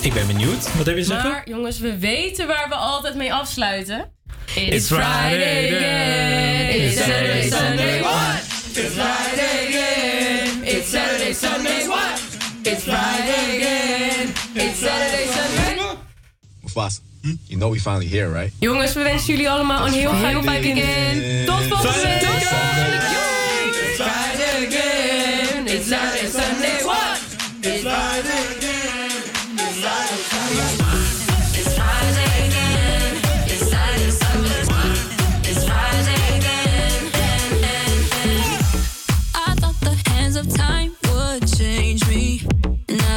Ik ben benieuwd. Wat heb je te zeggen? Maar jongens, we weten waar we altijd mee afsluiten. It's Friday again. It's Saturday, Sunday, what? It's Friday again. It's Saturday, Sunday, what? It's Friday again. It's Saturday, Sunday. Mufasa, hmm? you know we finally here, right? Jongens, we wensen jullie allemaal een heel fijn Friday weekend. again. Tot volgende week. It's Friday again. It's Saturday, Sunday, what? It's Friday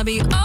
be. Oh.